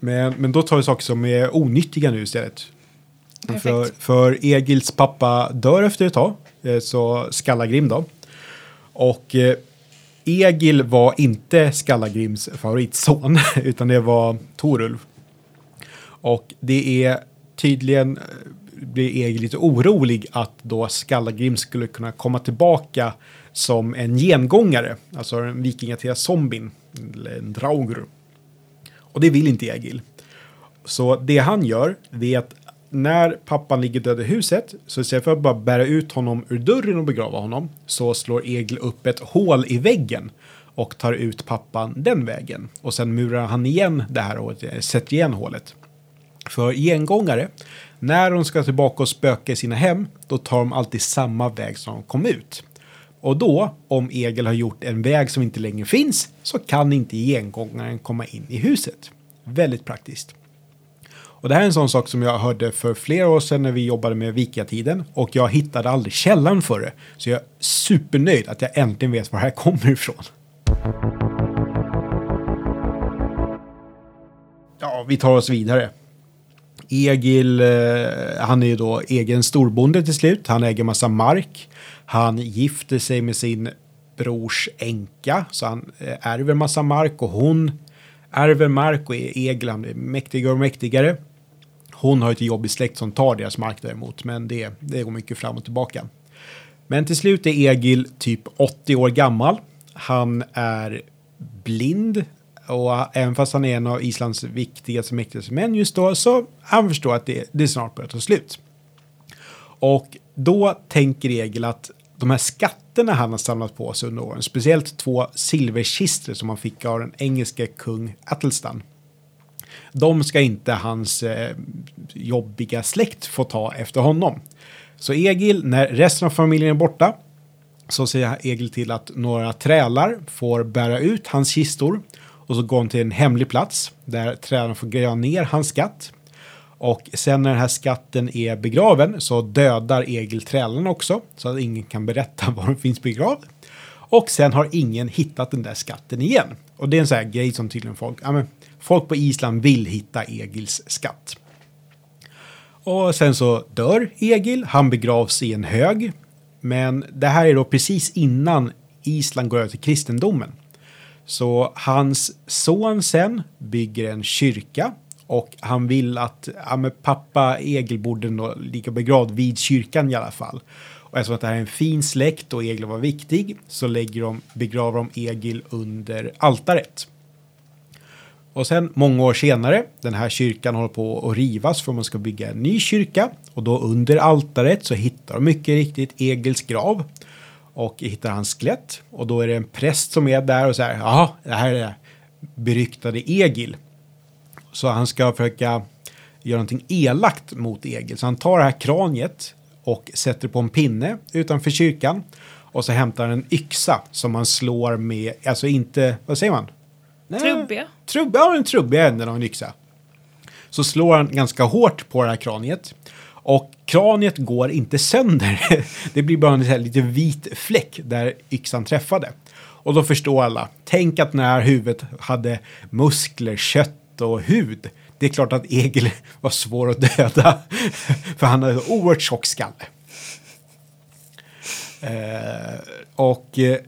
A: men, men då tar vi saker som är onyttiga nu istället. För, för Egils pappa dör efter ett tag, eh, så Skallagrim då. Och eh, Egil var inte Skallagrims favoritson, utan det var Torulv. Och det är tydligen eh, blir Egil lite orolig att då Skallagrim skulle kunna komma tillbaka som en gengångare, alltså en vikingatida zombien, eller en draugr. Och det vill inte Egil. Så det han gör, det är att när pappan ligger död i huset så istället för att bara bära ut honom ur dörren och begrava honom så slår Egil upp ett hål i väggen och tar ut pappan den vägen. Och sen murar han igen det här och sätter igen hålet. För gengångare, när de ska tillbaka och spöka i sina hem, då tar de alltid samma väg som de kom ut. Och då, om Egil har gjort en väg som inte längre finns, så kan inte gengångaren komma in i huset. Väldigt praktiskt. Och det här är en sån sak som jag hörde för flera år sedan när vi jobbade med vikingatiden och jag hittade aldrig källan för det. Så jag är supernöjd att jag äntligen vet var det här kommer ifrån. Ja, vi tar oss vidare. Egil, eh, han är ju då egen storbonde till slut. Han äger massa mark. Han gifter sig med sin brors änka, så han eh, ärver massa mark och hon ärver mark och är Egil, han blir mäktigare och mäktigare. Hon har ett jobbigt släkt som tar deras mark däremot, men det, det går mycket fram och tillbaka. Men till slut är Egil typ 80 år gammal. Han är blind och även fast han är en av Islands viktigaste och mäktigaste män just då så han förstår att det, det snart börjar ta slut. Och då tänker Egil att de här skatterna han har samlat på sig under åren, speciellt två silverkistor som han fick av den engelske kung Atelstan. De ska inte hans eh, jobbiga släkt få ta efter honom. Så Egil, när resten av familjen är borta, så säger Egil till att några trälar får bära ut hans kistor och så går han till en hemlig plats där trälarna får gräva ner hans skatt. Och sen när den här skatten är begraven så dödar Egil trälarna också så att ingen kan berätta var den finns begravd. Och sen har ingen hittat den där skatten igen. Och det är en sån här grej som tydligen folk, ja men folk på Island vill hitta Egils skatt. Och sen så dör Egil, han begravs i en hög. Men det här är då precis innan Island går över till kristendomen. Så hans son sen bygger en kyrka och han vill att ja, men pappa Egil borde ligga begravd vid kyrkan i alla fall. Och eftersom att det här är en fin släkt och Egil var viktig så lägger de, begraver de Egil under altaret. Och sen många år senare, den här kyrkan håller på att rivas för man ska bygga en ny kyrka. Och då under altaret så hittar de mycket riktigt Egils grav. Och hittar hans skelett. Och då är det en präst som är där och säger, ja, det här är beryktade Egil. Så han ska försöka göra någonting elakt mot Egil. Så han tar det här kraniet och sätter på en pinne utanför kyrkan. Och så hämtar han en yxa som han slår med, alltså inte, vad säger man? Nej,
B: Trubbiga.
A: Trubbiga, ja, den trubbiga änden av en yxa. Så slår han ganska hårt på det här kraniet. Och kraniet går inte sönder. Det blir bara en här lite vit fläck där yxan träffade. Och då förstår alla. Tänk att när huvudet hade muskler, kött och hud. Det är klart att Egil var svår att döda. För han hade en oerhört tjock skalle. Eh, och eh,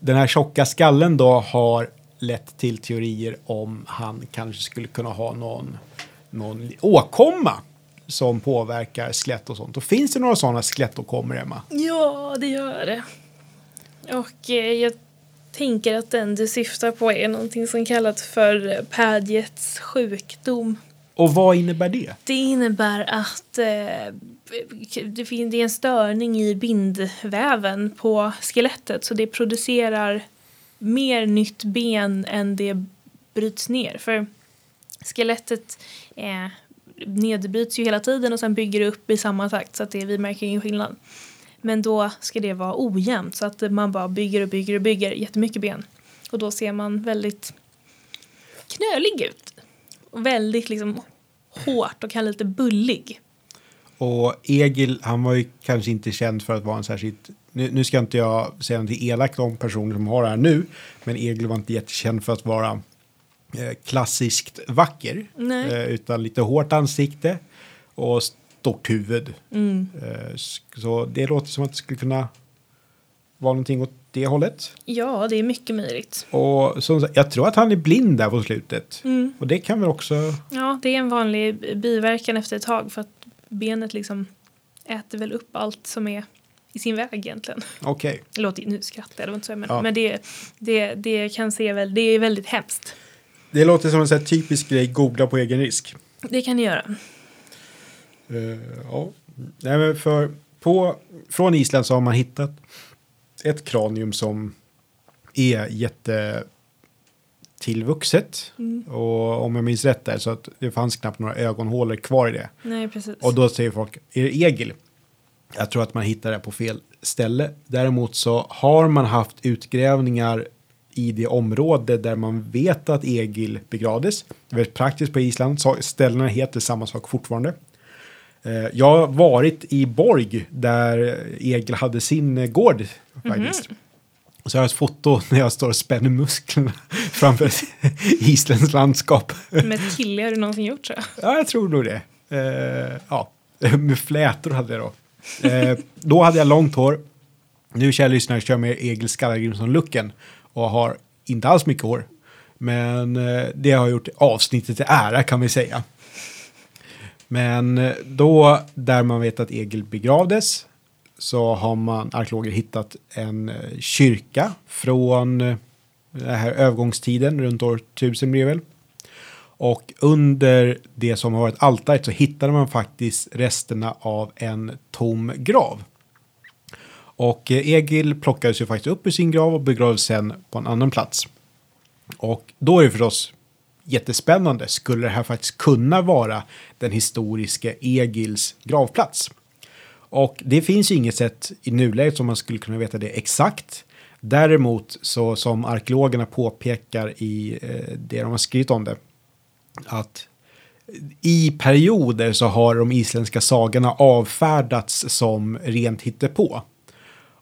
A: den här tjocka skallen då har lett till teorier om han kanske skulle kunna ha någon, någon åkomma som påverkar skelett och sånt. Och finns det några sådana skelettåkommor, Emma?
B: Ja, det gör det. Och eh, jag tänker att den du syftar på är någonting som kallas för Padgets sjukdom.
A: Och vad innebär det?
B: Det innebär att eh, det är en störning i bindväven på skelettet så det producerar mer nytt ben än det bryts ner. För skelettet eh, nedbryts ju hela tiden och sen bygger det upp i samma takt så att det, vi märker ingen skillnad. Men då ska det vara ojämnt så att man bara bygger och bygger och bygger jättemycket ben. Och då ser man väldigt knölig ut. Och väldigt liksom hårt och kan lite bullig.
A: Och Egil, han var ju kanske inte känd för att vara en särskilt... Nu, nu ska inte jag säga något elakt om personer som har det här nu, men Egil var inte jättekänd för att vara eh, klassiskt vacker. Eh, utan lite hårt ansikte och stort huvud.
B: Mm.
A: Eh, så det låter som att det skulle kunna vara någonting åt det hållet.
B: Ja, det är mycket möjligt.
A: Och som, sagt, jag tror att han är blind där på slutet.
B: Mm.
A: Och det kan väl också...
B: Ja, det är en vanlig biverkan efter ett tag för att benet liksom äter väl upp allt som är i sin väg egentligen.
A: Okej.
B: Det låter, nu skrattar jag, det var inte så jag menade.
A: Ja.
B: Men det, det, det kan se väl, det är väldigt hemskt.
A: Det låter som en sån typisk grej, googla på egen risk.
B: Det kan ni göra.
A: Eh, ja. Nej, men för på, från Island så har man hittat ett kranium som är jätte tillvuxet.
B: Mm.
A: Och om jag minns rätt där så att det fanns knappt några ögonhålor kvar i det.
B: Nej, precis.
A: Och då säger folk, är det Egil? Jag tror att man hittar det på fel ställe. Däremot så har man haft utgrävningar i det område där man vet att Egil begravdes. Det är väldigt praktiskt på Island, så ställena heter samma sak fortfarande. Eh, Jag har varit i Borg där Egil hade sin eh, gård faktiskt. Och så har jag ett foto när jag står och spänner musklerna framför ett isländskt landskap.
B: Med kille har du någonsin gjort så?
A: Ja, jag tror nog det. Eh, ja, med flätor hade jag då. Eh, då hade jag långt hår. Nu, kära lyssnare, kör jag med Egil Skallagrimsson-looken och har inte alls mycket hår. Men eh, det har gjort avsnittet till ära kan vi säga. Men eh, då, där man vet att Egil begravdes, så har man arkeologer hittat en eh, kyrka från eh, den här övergångstiden, runt år 1000 blir det väl. Och under det som har varit altaret så hittade man faktiskt resterna av en tom grav. Och Egil plockades ju faktiskt upp ur sin grav och begravdes sen på en annan plats. Och då är det förstås jättespännande. Skulle det här faktiskt kunna vara den historiska Egils gravplats? Och det finns ju inget sätt i nuläget som man skulle kunna veta det exakt. Däremot så som arkeologerna påpekar i eh, det de har skrivit om det. Att i perioder så har de isländska sagorna avfärdats som rent hittepå.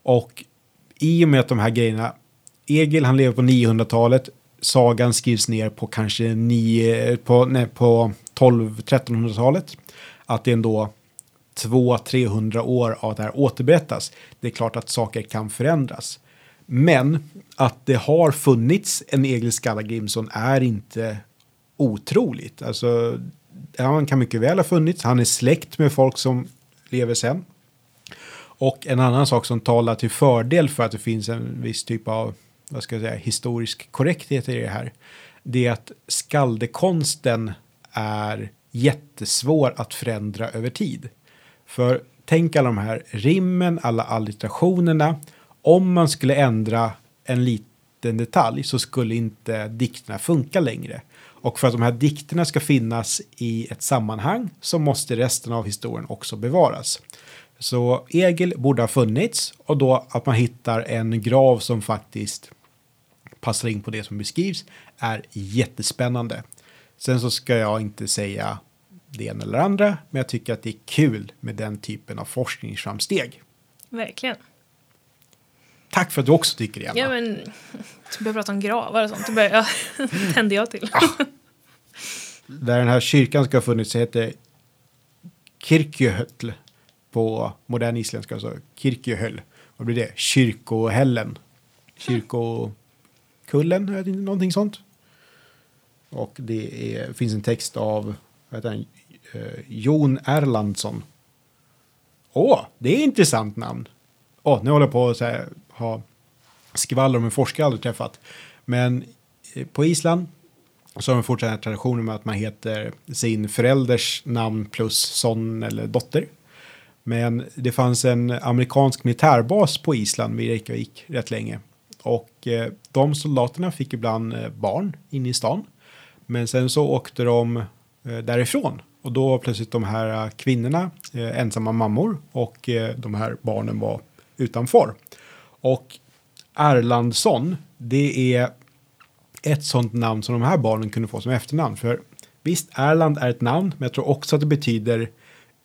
A: Och i och med att de här grejerna, Egil han lever på 900-talet, sagan skrivs ner på kanske 9, på, nej, på 12-1300-talet. Att det ändå 200-300 år av det här återberättas. Det är klart att saker kan förändras. Men att det har funnits en Egil Skallagrimson är inte otroligt. Alltså, han kan mycket väl ha funnits. Han är släkt med folk som lever sen. Och en annan sak som talar till fördel för att det finns en viss typ av vad ska jag säga, historisk korrekthet i det här. Det är att skaldekonsten är jättesvår att förändra över tid. För tänk alla de här rimmen, alla allitterationerna. Om man skulle ändra en liten detalj så skulle inte dikterna funka längre. Och för att de här dikterna ska finnas i ett sammanhang så måste resten av historien också bevaras. Så Egil borde ha funnits och då att man hittar en grav som faktiskt passar in på det som beskrivs är jättespännande. Sen så ska jag inte säga det ena eller andra, men jag tycker att det är kul med den typen av forskningsframsteg.
B: Verkligen.
A: Tack för att du också tycker det, Emma.
B: Ja, men så börjar prata om gravar och sånt. Då börjar jag, tände jag till.
A: Där den här kyrkan ska ha funnits heter Kirkjöhöll på modern isländska, alltså Kirkjöhöll. Vad blir det? Kyrkohällen. Kyrkokullen, Kullen, någonting sånt. Och det är, finns en text av vad heter han, Eh, Jon Erlandsson. Åh, det är intressant namn. Åh, nu håller jag på att här, ha skvaller om en forskare jag aldrig träffat. Men eh, på Island så har de fortsatt traditionen med att man heter sin förälders namn plus son eller dotter. Men det fanns en amerikansk militärbas på Island vid Reykjavik rätt länge. Och eh, de soldaterna fick ibland eh, barn in i stan. Men sen så åkte de eh, därifrån. Och då plötsligt de här kvinnorna ensamma mammor och de här barnen var utan far. Och Erlandsson, det är ett sånt namn som de här barnen kunde få som efternamn. För visst, Erland är ett namn, men jag tror också att det betyder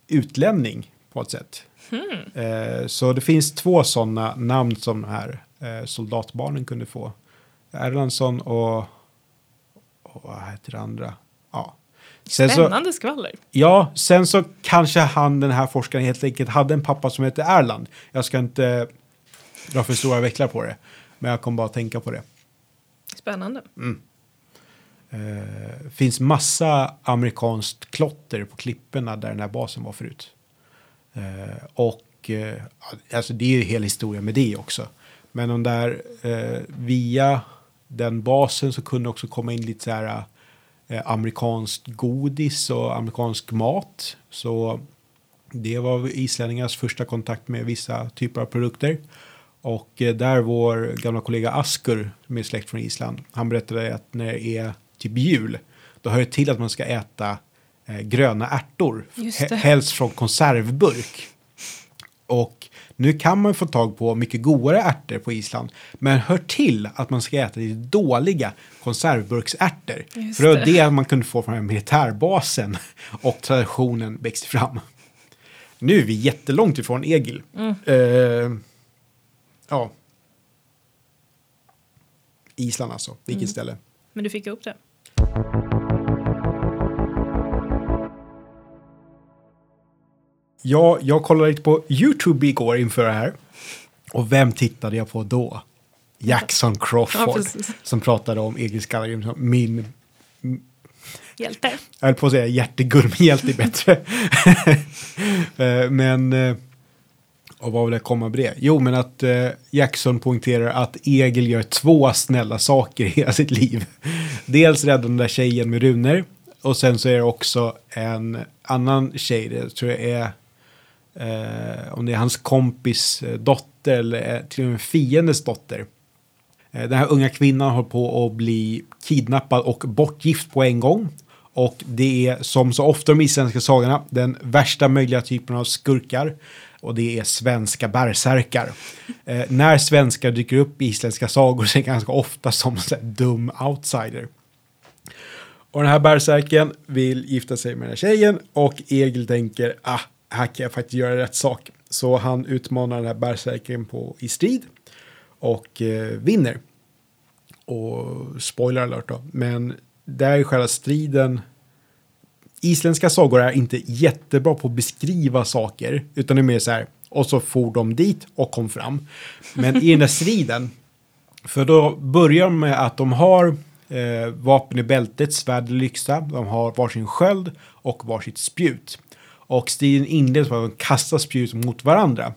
A: utlänning på ett sätt. Eh, så det finns två sådana namn som de här eh, soldatbarnen kunde få. Erlandsson och, och vad heter det andra? Ja. Sen så,
B: Spännande skvaller.
A: ja, sen så kanske han, den här forskaren, helt enkelt hade en pappa som heter Erland. Jag ska inte dra för stora vecklar på det, men jag kommer bara att tänka på det.
B: Spännande.
A: Eh, finns massa amerikanskt klotter på klipporna där den här basen var förut. Eh, och eh, alltså det är ju hela historien med det också. Men de där eh, via den basen så kunde också komma in lite så här eh, amerikanskt godis och amerikansk mat. Så det var islänningars första kontakt med vissa typer av produkter. Och eh, där vår gamla kollega Askur, är släkt från Island, han berättade att när det är typ jul, då hör det till att man ska äta eh, gröna ärtor. Helst från konservburk. Och nu kan man få tag på mycket godare ärtor på Island. Men hör till att man ska äta lite dåliga konservburksärtor.
B: Just
A: För det var
B: det.
A: man kunde få från den här militärbasen. Och traditionen växte fram. Nu är vi jättelångt ifrån Egil.
B: Mm.
A: Eh, ja. Island alltså. Vilket
B: Mm.
A: ställe.
B: Men du fick upp det.
A: Ja, jag kollade lite på YouTube igår inför det här. Och vem tittade jag på då? Jackson
B: Ja,
A: Crawford.
B: precis.
A: som pratade om Egil Skallagrim som min,
B: Hjälte.
A: jag höll på att säga hjärtegull, men hjälte är bättre. Eh, men, eh, och vad vill jag komma med det? Jo, men att eh, Jackson poängterar att Egil gör två snälla saker i hela sitt liv. Dels räddar den där tjejen med runor. Och sen så är det också en annan tjej, det tror jag är eh, om det är hans kompis eh, dotter eller eh, till och med fiendes dotter. Eh, den här unga kvinnan håller på att bli kidnappad och bortgift på en gång. Och det är som så ofta i de isländska sagorna den värsta möjliga typen av skurkar. Och det är svenska bärsärkar. Eh, när svenskar dyker upp i isländska sagor så är det ganska ofta som en här dum outsider. Och den här bärsärken vill gifta sig med den här tjejen och Egil tänker ah, här kan jag faktiskt göra rätt sak. Så han utmanar den här bärsärken på, i strid och eh, vinner. Och spoiler alert då, men där är själva striden Isländska sagor är inte jättebra på att beskriva saker, utan det är mer så här, och så for de dit och kom fram. Men i den där striden, för då börjar de med att de har eh, vapen i bältet, svärd lyxa, de har varsin sköld och varsitt spjut. Och striden inleds med att de kastar spjut mot varandra.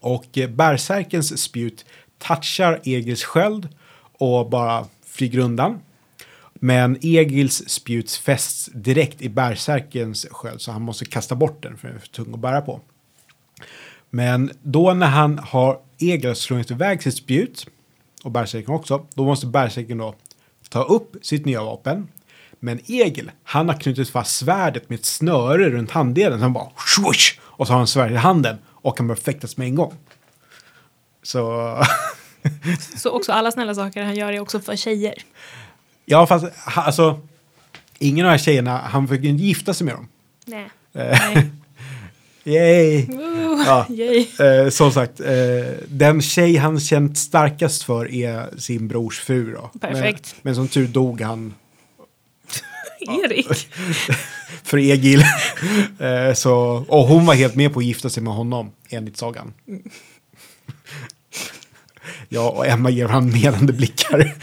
A: Och eh, bärsärkens spjut touchar Egils sköld och bara flyger undan. Men Egils spjut fästs direkt i bärsärkens sköld så han måste kasta bort den för den är för tung att bära på. Men då när han har Egil slungat slungit iväg sitt spjut och bärsärken också, då måste bärsärken då ta upp sitt nya vapen. Men Egil, han har knutit fast svärdet med ett snöre runt handdelen. Så han bara swoosh, och så har han svärdet i handen och kan börja fäktas med en gång. Så
B: Så också alla snälla saker han gör är också för tjejer.
A: ja, fast alltså ingen av de här tjejerna, han fick ju inte gifta sig med dem.
B: Nej.
A: Eh,
B: Nej.
A: Yay!
B: Woo,
A: Ja.
B: yay.
A: Eh, som sagt, eh, den tjej han känt starkast för är sin brors fru. Då.
B: Perfekt.
A: Men, men som tur dog han
B: Erik.
A: för Egil. eh, så, och hon var helt med på att gifta sig med honom, enligt sagan. Ja, och Emma ger honom menande blickar.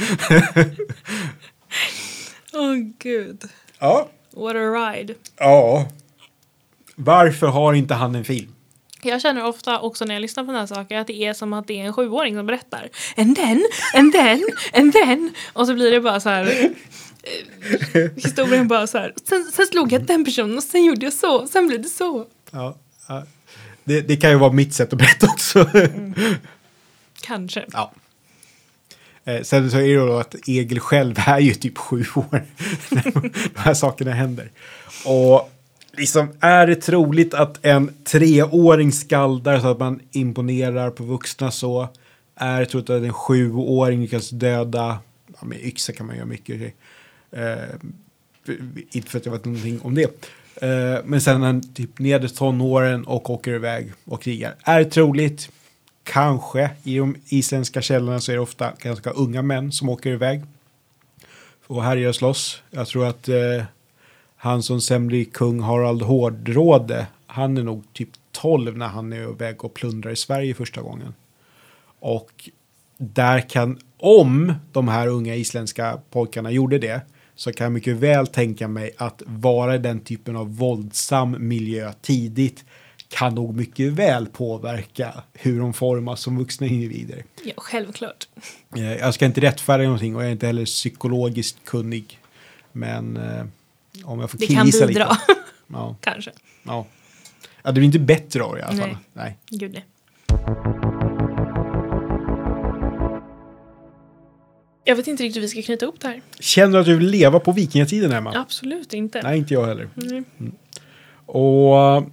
B: Åh gud.
A: ja.
B: What a ride.
A: ja. Varför har inte han en film?
B: Jag känner ofta också när jag lyssnar på den här saker att det är som att det är en sjuåring som berättar. En den, en den, en den. Och så blir det bara så här. Eh, Historien bara så här. Sen, sen slog jag den personen och sen gjorde jag så. Sen blev det så.
A: Ja, ja. Det, det kan ju vara mitt sätt att berätta också.
B: Kanske.
A: Ja. Eh, sen så är det då att Egil själv är ju typ sju år när de här sakerna händer. Och liksom är det troligt att en treåring skaldar så att man imponerar på vuxna så är det troligt att en sjuåring lyckas döda, ja, med yxa kan man göra mycket. Eh, inte för att jag vet någonting om det. Eh, men sen en typ nedre tonåren och åker iväg och krigar. Är det troligt? Kanske. I de isländska källorna så är det ofta ganska unga män som åker iväg. Och härjar och slåss. Jag tror att eh, han som sen blir kung Harald Hårdråde, han är nog typ 12 när han är iväg och plundrar i Sverige första gången. Och där kan, om de här unga isländska pojkarna gjorde det, så kan jag mycket väl tänka mig att vara i den typen av våldsam miljö tidigt kan nog mycket väl påverka hur de formas som vuxna individer.
B: Ja, självklart.
A: Eh, Jag ska inte rättfärdiga någonting och jag är inte heller psykologiskt kunnig. Men eh, om jag får
B: Det kan
A: killgissa
B: bidra.
A: lite. Ja,
B: Kanske.
A: ja. ja, det blir inte bättre av det i alla fall.
B: Nej.
A: Nej.
B: Gud nej. Jag vet inte riktigt hur vi ska knyta ihop det här.
A: Känner du att du vill leva på vikingatiden, Emma?
B: Absolut inte.
A: Nej, inte jag heller.
B: Mm.
A: Och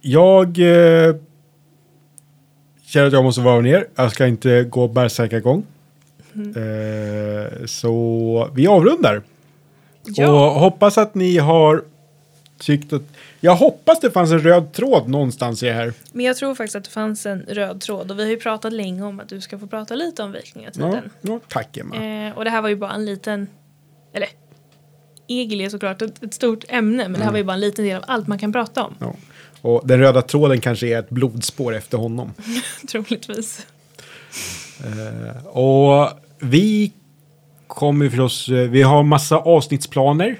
A: jag eh, känner att jag måste vara ner. Jag ska inte gå bärsärkagång.
B: Mm.
A: Eh, så vi avrundar.
B: Ja.
A: Och hoppas att ni har tyckt att... Jag hoppas det fanns en röd tråd någonstans i det här.
B: Men jag tror faktiskt att det fanns en röd tråd och vi har ju pratat länge om att du ska få prata lite om
A: Ja,
B: vikingatiden.
A: ja, tack Emma.
B: Eh, och det här var ju bara en liten, eller Egil är såklart ett, ett stort ämne men det här var ju bara en liten del av allt man kan prata om.
A: Ja. Och den röda tråden kanske är ett blodspår efter honom.
B: Troligtvis.
A: Eh, och vi kommer förstås, eh, vi har massa avsnittsplaner.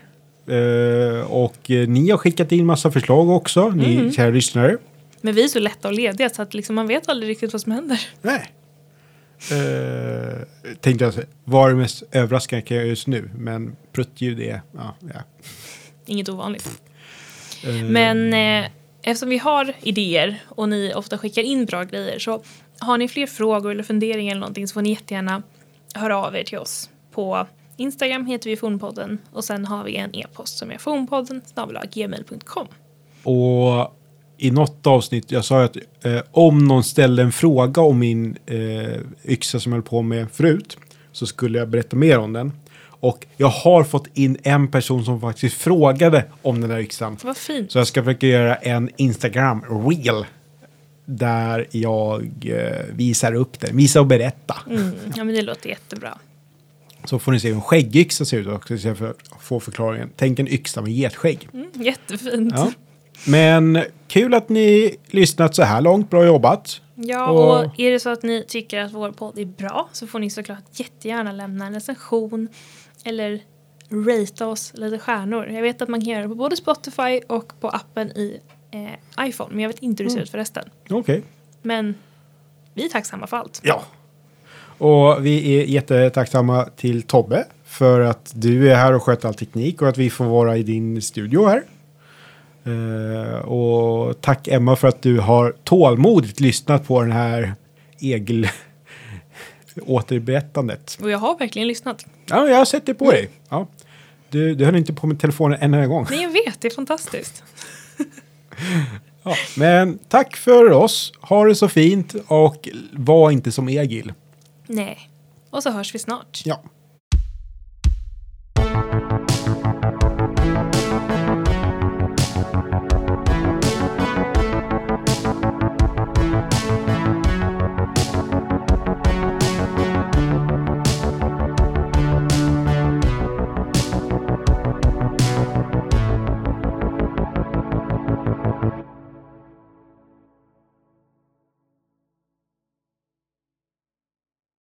A: Eh, och eh, ni har skickat in massa förslag också, ni kära lyssnare.
B: Men vi är så lätta och lediga så att liksom man vet aldrig riktigt vad som händer.
A: Nej. Eh, tänkte jag säga, vad är det mest överraskande kan jag just nu? Men pruttljud är, ja, ja.
B: Inget ovanligt. Men eh, eftersom vi har idéer och ni ofta skickar in bra grejer så har ni fler frågor eller funderingar eller någonting så får ni jättegärna höra av er till oss på Instagram heter vi Fornpodden och sen har vi en e-post som är fornpodden gmail.com.
A: Och i något avsnitt, jag sa att eh, om någon ställde en fråga om min eh, yxa som jag höll på med förut så skulle jag berätta mer om den. Och jag har fått in en person som faktiskt frågade om den där yxan.
B: Vad fint.
A: Så jag ska försöka göra en Instagram-reel där jag eh, visar upp den, visar och berätta.
B: Mm, ja, men det låter jättebra.
A: Så får ni se hur en skäggyxa ser ut också, så jag får få förklaringen. Tänk en yxa med getskägg.
B: Mm, jättefint.
A: Ja. Men kul att ni lyssnat så här långt, bra jobbat.
B: Ja,
A: Och-
B: och är det så att ni tycker att vår podd är bra så får ni såklart jättegärna lämna en recension eller ratea oss lite stjärnor. Jag vet att man kan göra det på både Spotify och på appen i eh, iPhone, men jag vet inte hur det ser ut för resten.
A: Okej.
B: Men vi är tacksamma för allt.
A: Ja. Och vi är jättetacksamma till Tobbe för att du är här och sköter all teknik och att vi får vara i din studio här. Eh, och tack Emma för att du har tålmodigt lyssnat på den här egel återberättandet.
B: Och jag har verkligen lyssnat.
A: Ja, jag har sett det på dig. Ja. Du, du höll inte på med telefonen en enda gång.
B: Nej, jag vet, det är fantastiskt.
A: Ja. Men tack för oss. Ha det så fint och var inte som Egil.
B: Nej. Och så hörs vi snart.
A: Ja.